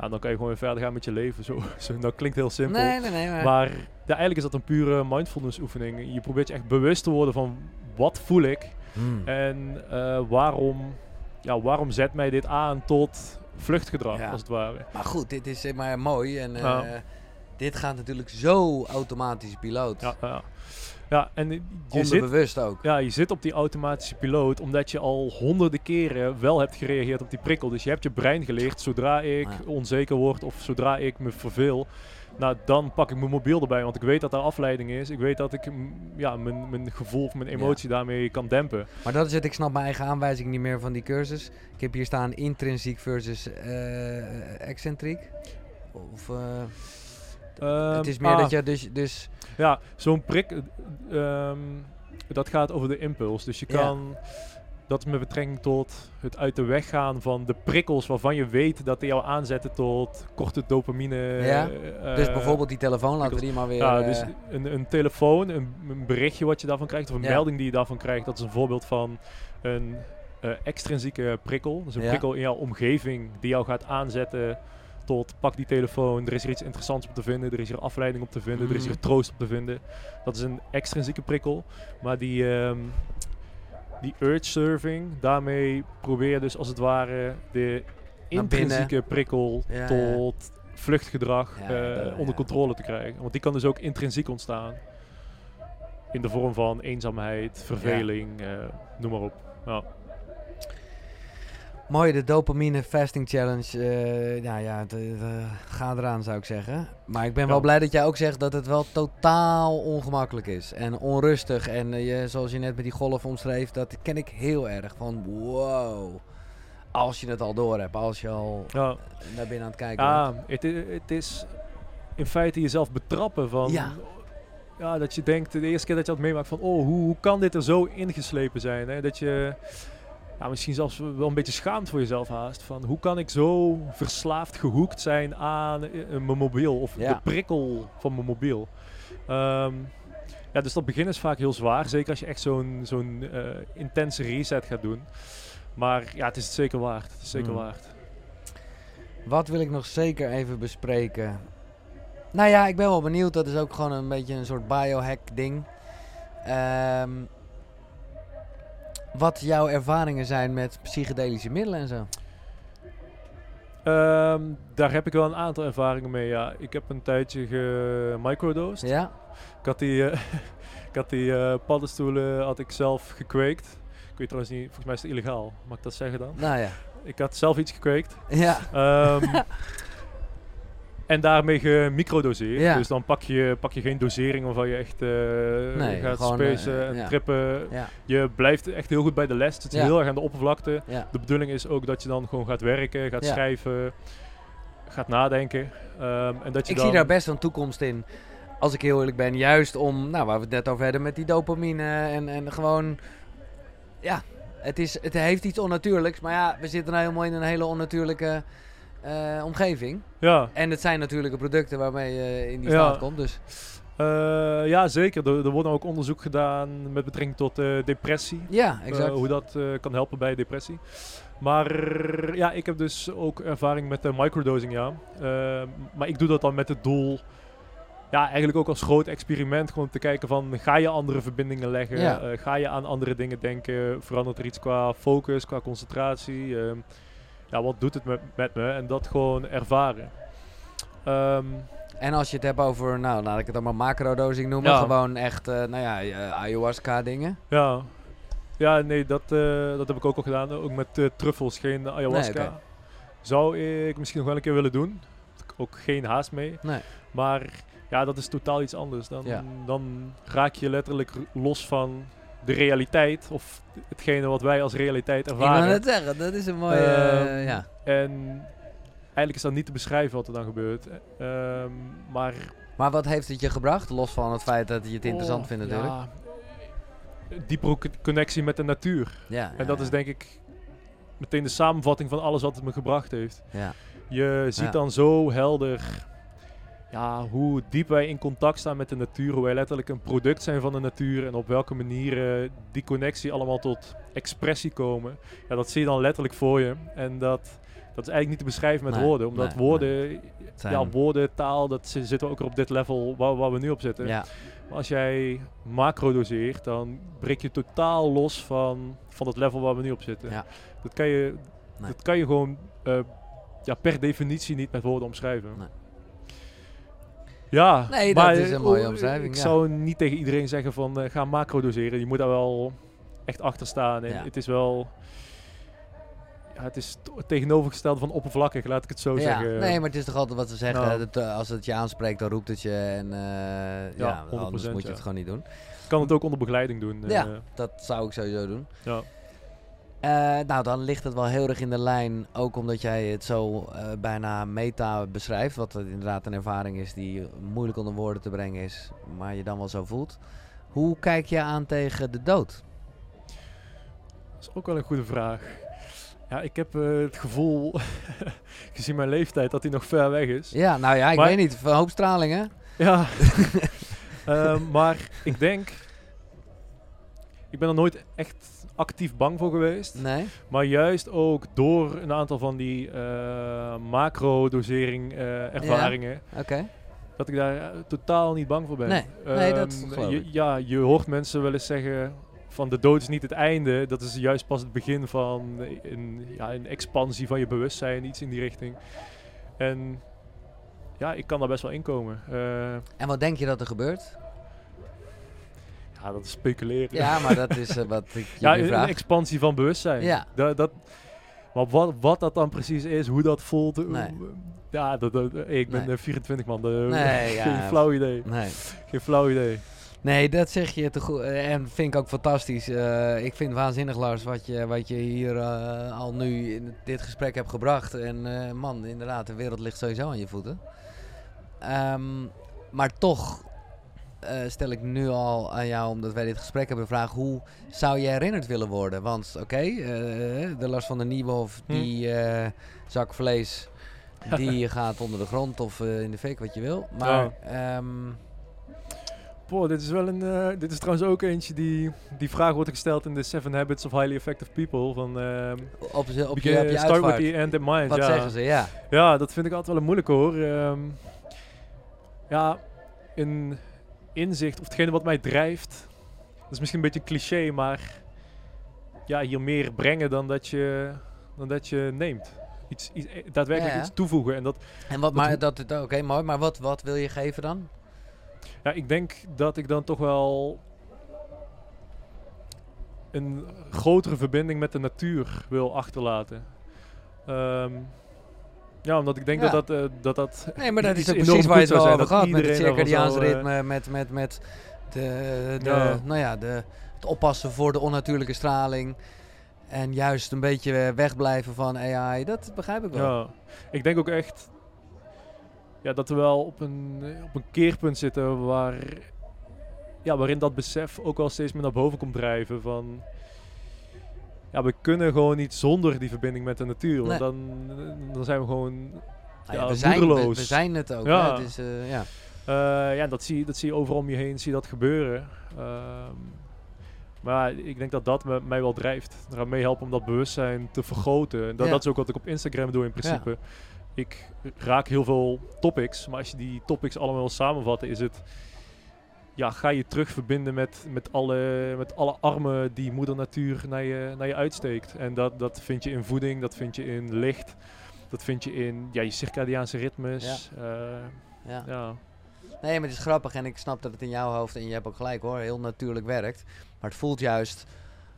C: Ja, dan kan je gewoon weer verder gaan met je leven. Zo, [LAUGHS] zo, dat klinkt heel simpel.
A: Nee, nee, nee. Maar,
C: Maar ja, eigenlijk is dat een pure mindfulness oefening. Je probeert je echt bewust te worden van wat voel ik
A: Hmm.
C: en eh, waarom, ja, waarom zet mij dit aan tot vluchtgedrag,
A: Ja.
C: als het ware.
A: maar goed, dit is maar mooi. En eh,
C: Ja.
A: dit gaat natuurlijk zo automatisch piloot.
C: Ja, ja. en je zit,
A: ook.
C: ja, je zit op die automatische piloot omdat je al honderden keren wel hebt gereageerd op die prikkel. Dus je hebt je brein geleerd, zodra ik onzeker word of zodra ik me verveel, nou, dan pak ik mijn mobiel erbij. Want ik weet dat er afleiding is. Ik weet dat ik ja, mijn, mijn gevoel of mijn emotie daarmee kan dempen.
A: Maar dat is het, ik snap mijn eigen aanwijzing niet meer van die cursus. Ik heb hier staan intrinsiek versus eh excentriek. Of, eh, het is meer
C: Ehm, ah,
A: dat je dus... dus
C: Ja, zo'n prik, eh, ehm, dat gaat over de impuls. Dus je
A: Ja.
C: kan, dat is met betrekking tot het uit de weg gaan van de prikkels waarvan je weet dat die jou aanzetten tot korte dopamine.
A: Ja,
C: eh,
A: dus bijvoorbeeld die telefoon, laten we die maar weer...
C: Ja, dus een, een telefoon, een, een berichtje wat je daarvan krijgt, of een
A: Ja.
C: melding die je daarvan krijgt, dat is een voorbeeld van een extrinsieke prikkel. Dus een
A: Ja.
C: prikkel in jouw omgeving die jou gaat aanzetten tot pak die telefoon, er is er iets interessants op te vinden, er is er afleiding op te vinden, er is
A: Mhm.
C: er troost op te vinden. Dat is een extrinsieke prikkel. Maar die, ehm, die urge surfing, daarmee probeer je dus als het ware de intrinsieke prikkel
A: Ja, ja.
C: tot vluchtgedrag
A: Ja,
C: eh,
A: dat-
C: onder controle te krijgen. Want die kan dus ook intrinsiek ontstaan. In de vorm van eenzaamheid, verveling, eh, noem maar op. Ja.
A: Mooi, de dopamine fasting challenge. eh nou ja, eh, ga eraan zou ik zeggen. Maar ik ben wel blij dat jij ook zegt dat het wel totaal ongemakkelijk is. En onrustig. En eh, je, zoals je net met die golf omschreef, dat ken ik heel erg. Van wow. Als je het al door hebt, als je al
C: Ja,
A: naar binnen aan het kijken bent.
C: ja het, is in feite jezelf betrappen van...
A: Ja.
C: Ja, dat je denkt, de eerste keer dat je dat meemaakt van... Oh, hoe, hoe kan dit er zo ingeslepen zijn? Hè? Dat je ja, misschien zelfs wel een beetje schaamt voor jezelf haast. Van hoe kan ik zo verslaafd gehoekt zijn aan eh, mijn mobiel? Of
A: Ja.
C: de prikkel van mijn mobiel. Ehm, ja, dus dat begin is vaak heel zwaar. Zeker als je echt zo'n zo'n eh, intense reset gaat doen. Maar ja, het is het zeker waard. Het is zeker
A: Mm.
C: waard.
A: Wat wil ik nog zeker even bespreken? Nou ja, ik ben wel benieuwd. Dat is ook gewoon een beetje een soort biohack ding. Ehm, wat jouw ervaringen zijn met psychedelische middelen en zo.
C: Ehm, daar heb ik wel een aantal ervaringen mee. Ja. Ik heb een tijdje gemicrodosed.
A: Ja?
C: Ik had die, eh, [LAUGHS] ik had die eh, paddenstoelen had ik zelf gekweekt. Ik weet trouwens niet, volgens mij is het illegaal. Mag ik dat zeggen dan?
A: Nou ja.
C: Ik had zelf iets gekweekt.
A: Ja.
C: Ehm, [LAUGHS] en daarmee gemicrodoseerd.
A: Ja.
C: Dus dan pak je, pak je geen dosering waarvan je echt eh,
A: Nee,
C: gaat
A: gewoon,
C: spacen
A: eh,
C: en
A: ja.
C: trippen.
A: Ja.
C: Je blijft echt heel goed bij de les. Het
A: Ja.
C: heel erg aan de oppervlakte. De bedoeling is ook dat je dan gewoon gaat werken, gaat schrijven, gaat nadenken. Ehm, en dat je
A: Ik
C: dan,
A: zie daar best een toekomst in. Als ik heel eerlijk ben. Juist om, nou waar we het net over hadden met die dopamine. En, en gewoon, ja. Het, is, het heeft iets onnatuurlijks. Maar ja, we zitten nou helemaal in een hele onnatuurlijke eh, omgeving.
C: Ja,
A: En het zijn natuurlijke producten waarmee je in die
C: Ja.
A: staat komt. Dus
C: eh, ja, zeker. Er, er wordt ook onderzoek gedaan met betrekking tot eh, depressie.
A: ja, exact.
C: hoe dat kan helpen bij depressie. Maar ja, ik heb dus ook ervaring met de microdosing, ja. Maar ik doe dat dan met het doel, ja, eigenlijk ook als groot experiment, gewoon te kijken van, ga je andere verbindingen leggen?
A: Ja.
C: Ga je aan andere dingen denken? Verandert er iets qua focus, qua concentratie? Ehm, ja, wat doet het met, met me? En dat gewoon ervaren. Ehm,
A: En als je het hebt over, nou laat ik het dan maar macrodosing noemen.
C: Ja.
A: Gewoon echt, eh, nou ja, eh, ayahuasca dingen.
C: Ja, ja nee, dat, eh, dat heb ik ook al gedaan. Ook met truffels, geen ayahuasca.
A: Nee.
C: Zou ik misschien nog wel een keer willen doen. Ook geen haast mee.
A: Nee.
C: Maar ja, dat is totaal iets anders. Dan,
A: Ja.
C: dan raak je letterlijk los van de realiteit. Of hetgene wat wij als realiteit
A: Ik wil
C: ervaren.
A: net zeggen, dat is een mooie,
C: Ehm,
A: eh, ja.
C: En eigenlijk is dat niet te beschrijven wat er dan gebeurt. Ehm, maar
A: Maar wat heeft het je gebracht? Los van het feit dat je het interessant
C: oh,
A: vindt natuurlijk.
C: Ja, diepere co- connectie met de natuur.
A: Ja,
C: En dat is denk ik meteen de samenvatting van alles wat het me gebracht heeft.
A: Ja.
C: Je ziet dan zo helder ja, hoe diep wij in contact staan met de natuur. Hoe wij letterlijk een product zijn van de natuur. En op welke manier eh, die connectie allemaal tot expressie komen. Ja, dat zie je dan letterlijk voor je. En dat, dat is eigenlijk niet te beschrijven met
A: Nee,
C: woorden. Omdat
A: nee,
C: woorden,
A: zijn-
C: ja, woorden, taal, dat zi- zitten we ook op dit level waar, waar we nu op zitten.
A: ja.
C: Maar als jij macro doseert, dan breek je totaal los van, van het level waar we nu op zitten.
A: Ja.
C: Dat, kan je, dat kan je gewoon eh, ja, per definitie niet met woorden omschrijven. Ja,
A: Nee, dat
C: maar,
A: is een mooie omschrijving,
C: Ik
A: ja.
C: zou niet tegen iedereen zeggen van eh, ga macro doseren. Je moet daar wel echt achter staan. En
A: Ja.
C: Het is wel... Ja, het is het tegenovergestelde van oppervlakkig, laat ik het zo
A: ja.
C: zeggen.
A: Nee, maar het is toch altijd wat ze zeggen.
C: Nou.
A: dat, eh, als het je aanspreekt, dan roept het je. En eh, ja,
C: 100%,
A: anders moet je het gewoon niet doen.
C: Ik kan het ook onder begeleiding doen.
A: Ja. Dat zou ik sowieso doen.
C: ja.
A: Eh, nou, dan ligt het wel heel erg in de lijn. Ook omdat jij het zo eh, bijna meta beschrijft. Wat inderdaad een ervaring is die moeilijk onder woorden te brengen is. Maar je dan wel zo voelt. Hoe kijk je aan tegen de dood?
C: Dat is ook wel een goede vraag. Ja, ik heb eh, het gevoel, [LAUGHS] gezien mijn leeftijd, dat hij nog ver weg is.
A: Ja, nou ja, ik
C: Maar-
A: weet niet. Een hoop straling, hè?
C: Ja. [LAUGHS] Maar ik denk, ik ben er nooit echt actief bang voor geweest.
A: Nee?
C: Maar juist ook door een aantal van die eh, macro-dosering eh, ervaringen,
A: Oké.
C: dat ik daar eh, totaal niet bang voor ben.
A: Nee, nee, dat
C: Ehm, je. Ja, je hoort mensen wel eens zeggen van de dood is niet het einde. Dat is juist pas het begin van een, ja, een expansie van je bewustzijn, iets in die richting. En ja, ik kan daar best wel in komen. Eh,
A: En wat denk je dat er gebeurt?
C: Ja, dat is speculeren.
A: Ja, maar dat is eh, wat ik je
C: Ja,
A: nu
C: een, expansie van bewustzijn.
A: Ja.
C: Dat, dat, Maar wat, wat dat dan precies is, hoe dat voelt. eh,
A: Nee.
C: Ja, dat, dat- ik ben
A: Nee.
C: eh, 24 man. eh,
A: Nee, [LAUGHS] ja.
C: Geen flauw idee.
A: Nee.
C: Geen flauw idee.
A: Nee, dat zeg je te goed. eh, En vind ik ook fantastisch. Eh, ik vind het waanzinnig, Lars, wat je, wat je hier eh, al nu in dit gesprek hebt gebracht. En eh, man, inderdaad, de wereld ligt sowieso aan je voeten. Ehm, maar toch eh, stel ik nu al aan jou, omdat wij dit gesprek hebben, de vraag: hoe zou je herinnerd willen worden? Want oké, eh, de Lars van der Nieuwhof,
C: Hm.
A: die eh, zak vlees, [LAUGHS] die gaat onder de grond of eh, in de fik, wat je wil. Maar. ehm,
C: Boah, dit is wel een. eh, dit is trouwens ook eentje die. Die vraag wordt gesteld in de Seven Habits of Highly Effective People. Van. ehm
A: op, je- op je,
C: start with the end in mind.
A: Wat
C: ja.
A: zeggen ze? Ja.
C: Ja, dat vind ik altijd wel een moeilijke hoor. Ehm, ja, een inzicht of hetgene wat mij drijft. Dat is misschien een beetje een cliché, maar. Ja, hier meer brengen dan dat je, dan dat je neemt. Iets, iets, eh, daadwerkelijk
A: Ja, ja.
C: iets toevoegen. En dat,
A: En wat,
C: Dat
A: maar dat, oké, mooi. Maar wat, wat wil je geven dan?
C: Ja, ik denk dat ik dan toch wel een grotere verbinding met de natuur wil achterlaten. Ehm, ja, omdat ik denk
A: Ja.
C: dat dat, eh, dat dat
A: Nee, maar dat [LAUGHS] is ook precies waar je het wel over gehad. Met het
C: zou, eh,
A: ritme, met, met, met de, de,
C: Ja.
A: nou ja, de, het oppassen voor de onnatuurlijke straling. En juist een beetje wegblijven van AI. Dat begrijp ik wel.
C: Ja, ik denk ook echt ja, dat we wel op een, op een keerpunt zitten waar, ja, waarin dat besef ook wel steeds meer naar boven komt drijven. Van, ja, we kunnen gewoon niet zonder die verbinding met de natuur. Want
A: Nee.
C: dan, dan zijn we gewoon
A: Nou ja,
C: ja,
A: we, zijn, we,
C: moedeloos.
A: we zijn het ook.
C: Ja.
A: Hè? Is, eh, ja.
C: Eh, ja, dat zie, dat zie je overal om je heen, zie je dat gebeuren. Ehm, maar ik denk dat dat me, mij wel drijft. Eraan meehelpen om dat bewustzijn te vergroten. En dat,
A: Ja.
C: dat is ook wat ik op Instagram doe in principe. Ik raak heel veel topics, maar als je die topics allemaal wil samenvatten, is het... Ja, ga je terug verbinden met, met, alle, met alle armen die moeder natuur naar je, naar je uitsteekt. En dat, dat vind je in voeding, dat vind je in licht, dat vind je in ja, je circadiaanse ritmes. Ja.
A: Ja.
C: ja.
A: Nee, maar het is grappig en ik snap dat het in jouw hoofd, en je hebt ook gelijk hoor, heel natuurlijk werkt. Maar het voelt juist,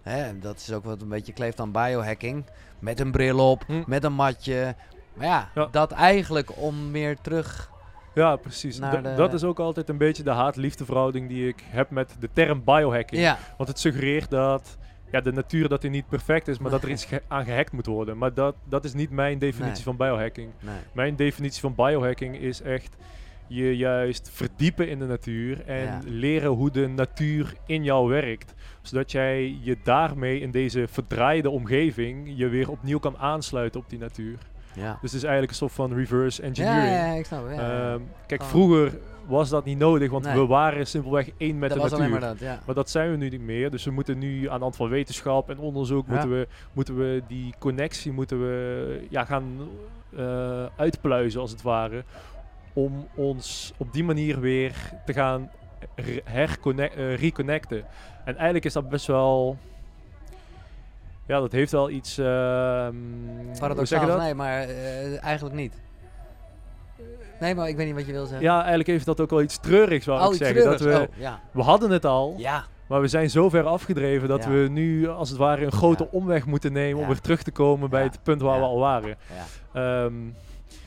A: hè, en dat is ook wat een beetje kleeft aan biohacking, met een bril op,
C: Hm.
A: met een matje. Maar ja,
C: Ja.
A: dat eigenlijk om meer terug...
C: Ja, precies.
A: De-
C: Dat is ook altijd een beetje de haat-liefde verhouding die ik heb met de term biohacking.
A: Ja,
C: Want het suggereert dat ja, de natuur dat die niet perfect is, maar dat er [LAUGHS] iets ge- aan gehackt moet worden. Maar dat, dat is niet mijn definitie
A: Nee.
C: van biohacking.
A: nee.
C: Mijn definitie van biohacking is echt je juist verdiepen in de natuur en
A: Ja.
C: leren hoe de natuur in jou werkt. Zodat jij je daarmee in deze verdraaide omgeving je weer opnieuw kan aansluiten op die natuur.
A: Ja.
C: Dus het is eigenlijk een soort van reverse engineering.
A: ja, ja, ik snap het.
C: Ehm, kijk, vroeger was dat niet nodig, want
A: Nee.
C: we waren simpelweg één met
A: dat
C: de
A: was
C: natuur.
A: maar dat, ja.
C: Maar dat zijn we nu niet meer. Dus we moeten nu aan de hand van wetenschap en onderzoek
A: Ja.
C: moeten, we, moeten we die connectie moeten we, ja, gaan eh, uitpluizen als het ware. Om ons op die manier weer te gaan eh, reconnecten. En eigenlijk is dat best wel. Ja, dat heeft wel iets. je
A: Paradoxaal, nee, maar eh, eigenlijk niet. Nee, maar ik weet niet wat je wil zeggen.
C: Ja, eigenlijk heeft dat ook wel iets treurigs, wou
A: oh,
C: ik
A: iets
C: zeggen. Dat we.
A: Oh, ja.
C: we hadden het al,
A: Ja,
C: maar we zijn zo ver afgedreven dat
A: Ja.
C: we nu als het ware een grote omweg moeten nemen om weer terug te komen bij het punt waar we al waren.
A: ja,
C: Ehm,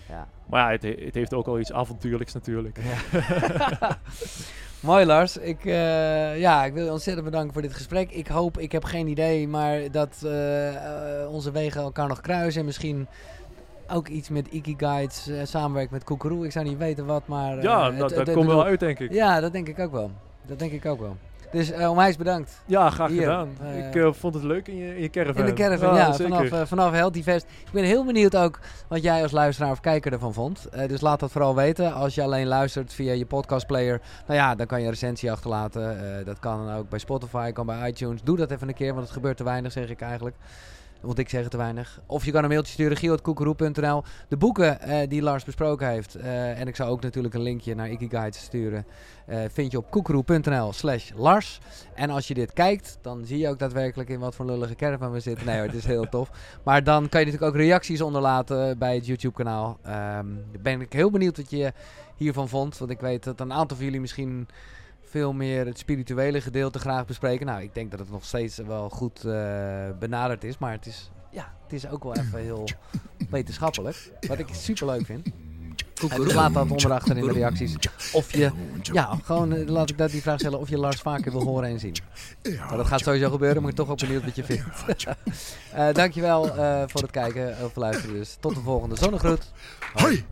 A: ja.
C: maar ja, het, he- het heeft ook wel iets avontuurlijks natuurlijk. [LAUGHS] [LAUGHS]
A: Mooi Lars. Ik, eh, ja, ik wil je ontzettend bedanken voor dit gesprek. Ik hoop, ik heb geen idee, maar dat eh, eh, onze wegen elkaar nog kruisen. En misschien ook iets met Ikigaits uh, samenwerken met Koekeroe. Ik zou niet weten wat, maar...
C: ja,
A: het-
C: dat,
A: het-
C: dat
A: het
C: komt wel uit denk ik.
A: Ja, dat denk ik ook wel. Dat denk ik ook wel. Dus uh, onwijs bedankt.
C: Ja, graag
A: Hier,
C: gedaan.
A: eh,
C: ik eh, vond het leuk in je, in je caravan.
A: In de caravan, ja,
C: zeker.
A: vanaf, vanaf Healthy Fest. Ik ben heel benieuwd ook wat jij als luisteraar of kijker ervan vond. Dus laat dat vooral weten. Als je alleen luistert via je podcastplayer, nou ja, dan kan je een recensie achterlaten. Dat kan dan ook bij Spotify, kan bij iTunes. Doe dat even een keer, want het gebeurt te weinig, zeg ik eigenlijk. Want ik zeg het te weinig. Of je kan een mailtje sturen, gio.koekeroe.nl. De boeken uh, die Lars besproken heeft. Uh, en ik zou ook natuurlijk een linkje naar Ikigai sturen. Uh, vind je op koekeroe.nl slash Lars. En als je dit kijkt, dan zie je ook daadwerkelijk in wat voor lullige caravan we zitten. Nee het is heel tof. Maar dan kan je natuurlijk ook reacties onderlaten bij het YouTube kanaal. Um, ben ik heel benieuwd wat je hiervan vond. Want ik weet dat een aantal van jullie misschien veel meer het spirituele gedeelte graag bespreken. Nou, ik denk dat het nog steeds wel goed uh, benaderd is. Maar het is ja, het is ook wel even heel [COUGHS] wetenschappelijk. Wat ik super leuk vind. En laat dat onderachter in de reacties. Of je, ja, gewoon eh, laat ik dat die vraag stellen of je Lars vaker wil horen en zien. Maar dat gaat sowieso gebeuren, maar ik toch ook benieuwd wat je vindt. uh, [LAUGHS] dankjewel uh, voor het kijken of luisteren dus. Tot de volgende zonnegroet.
B: Hoi.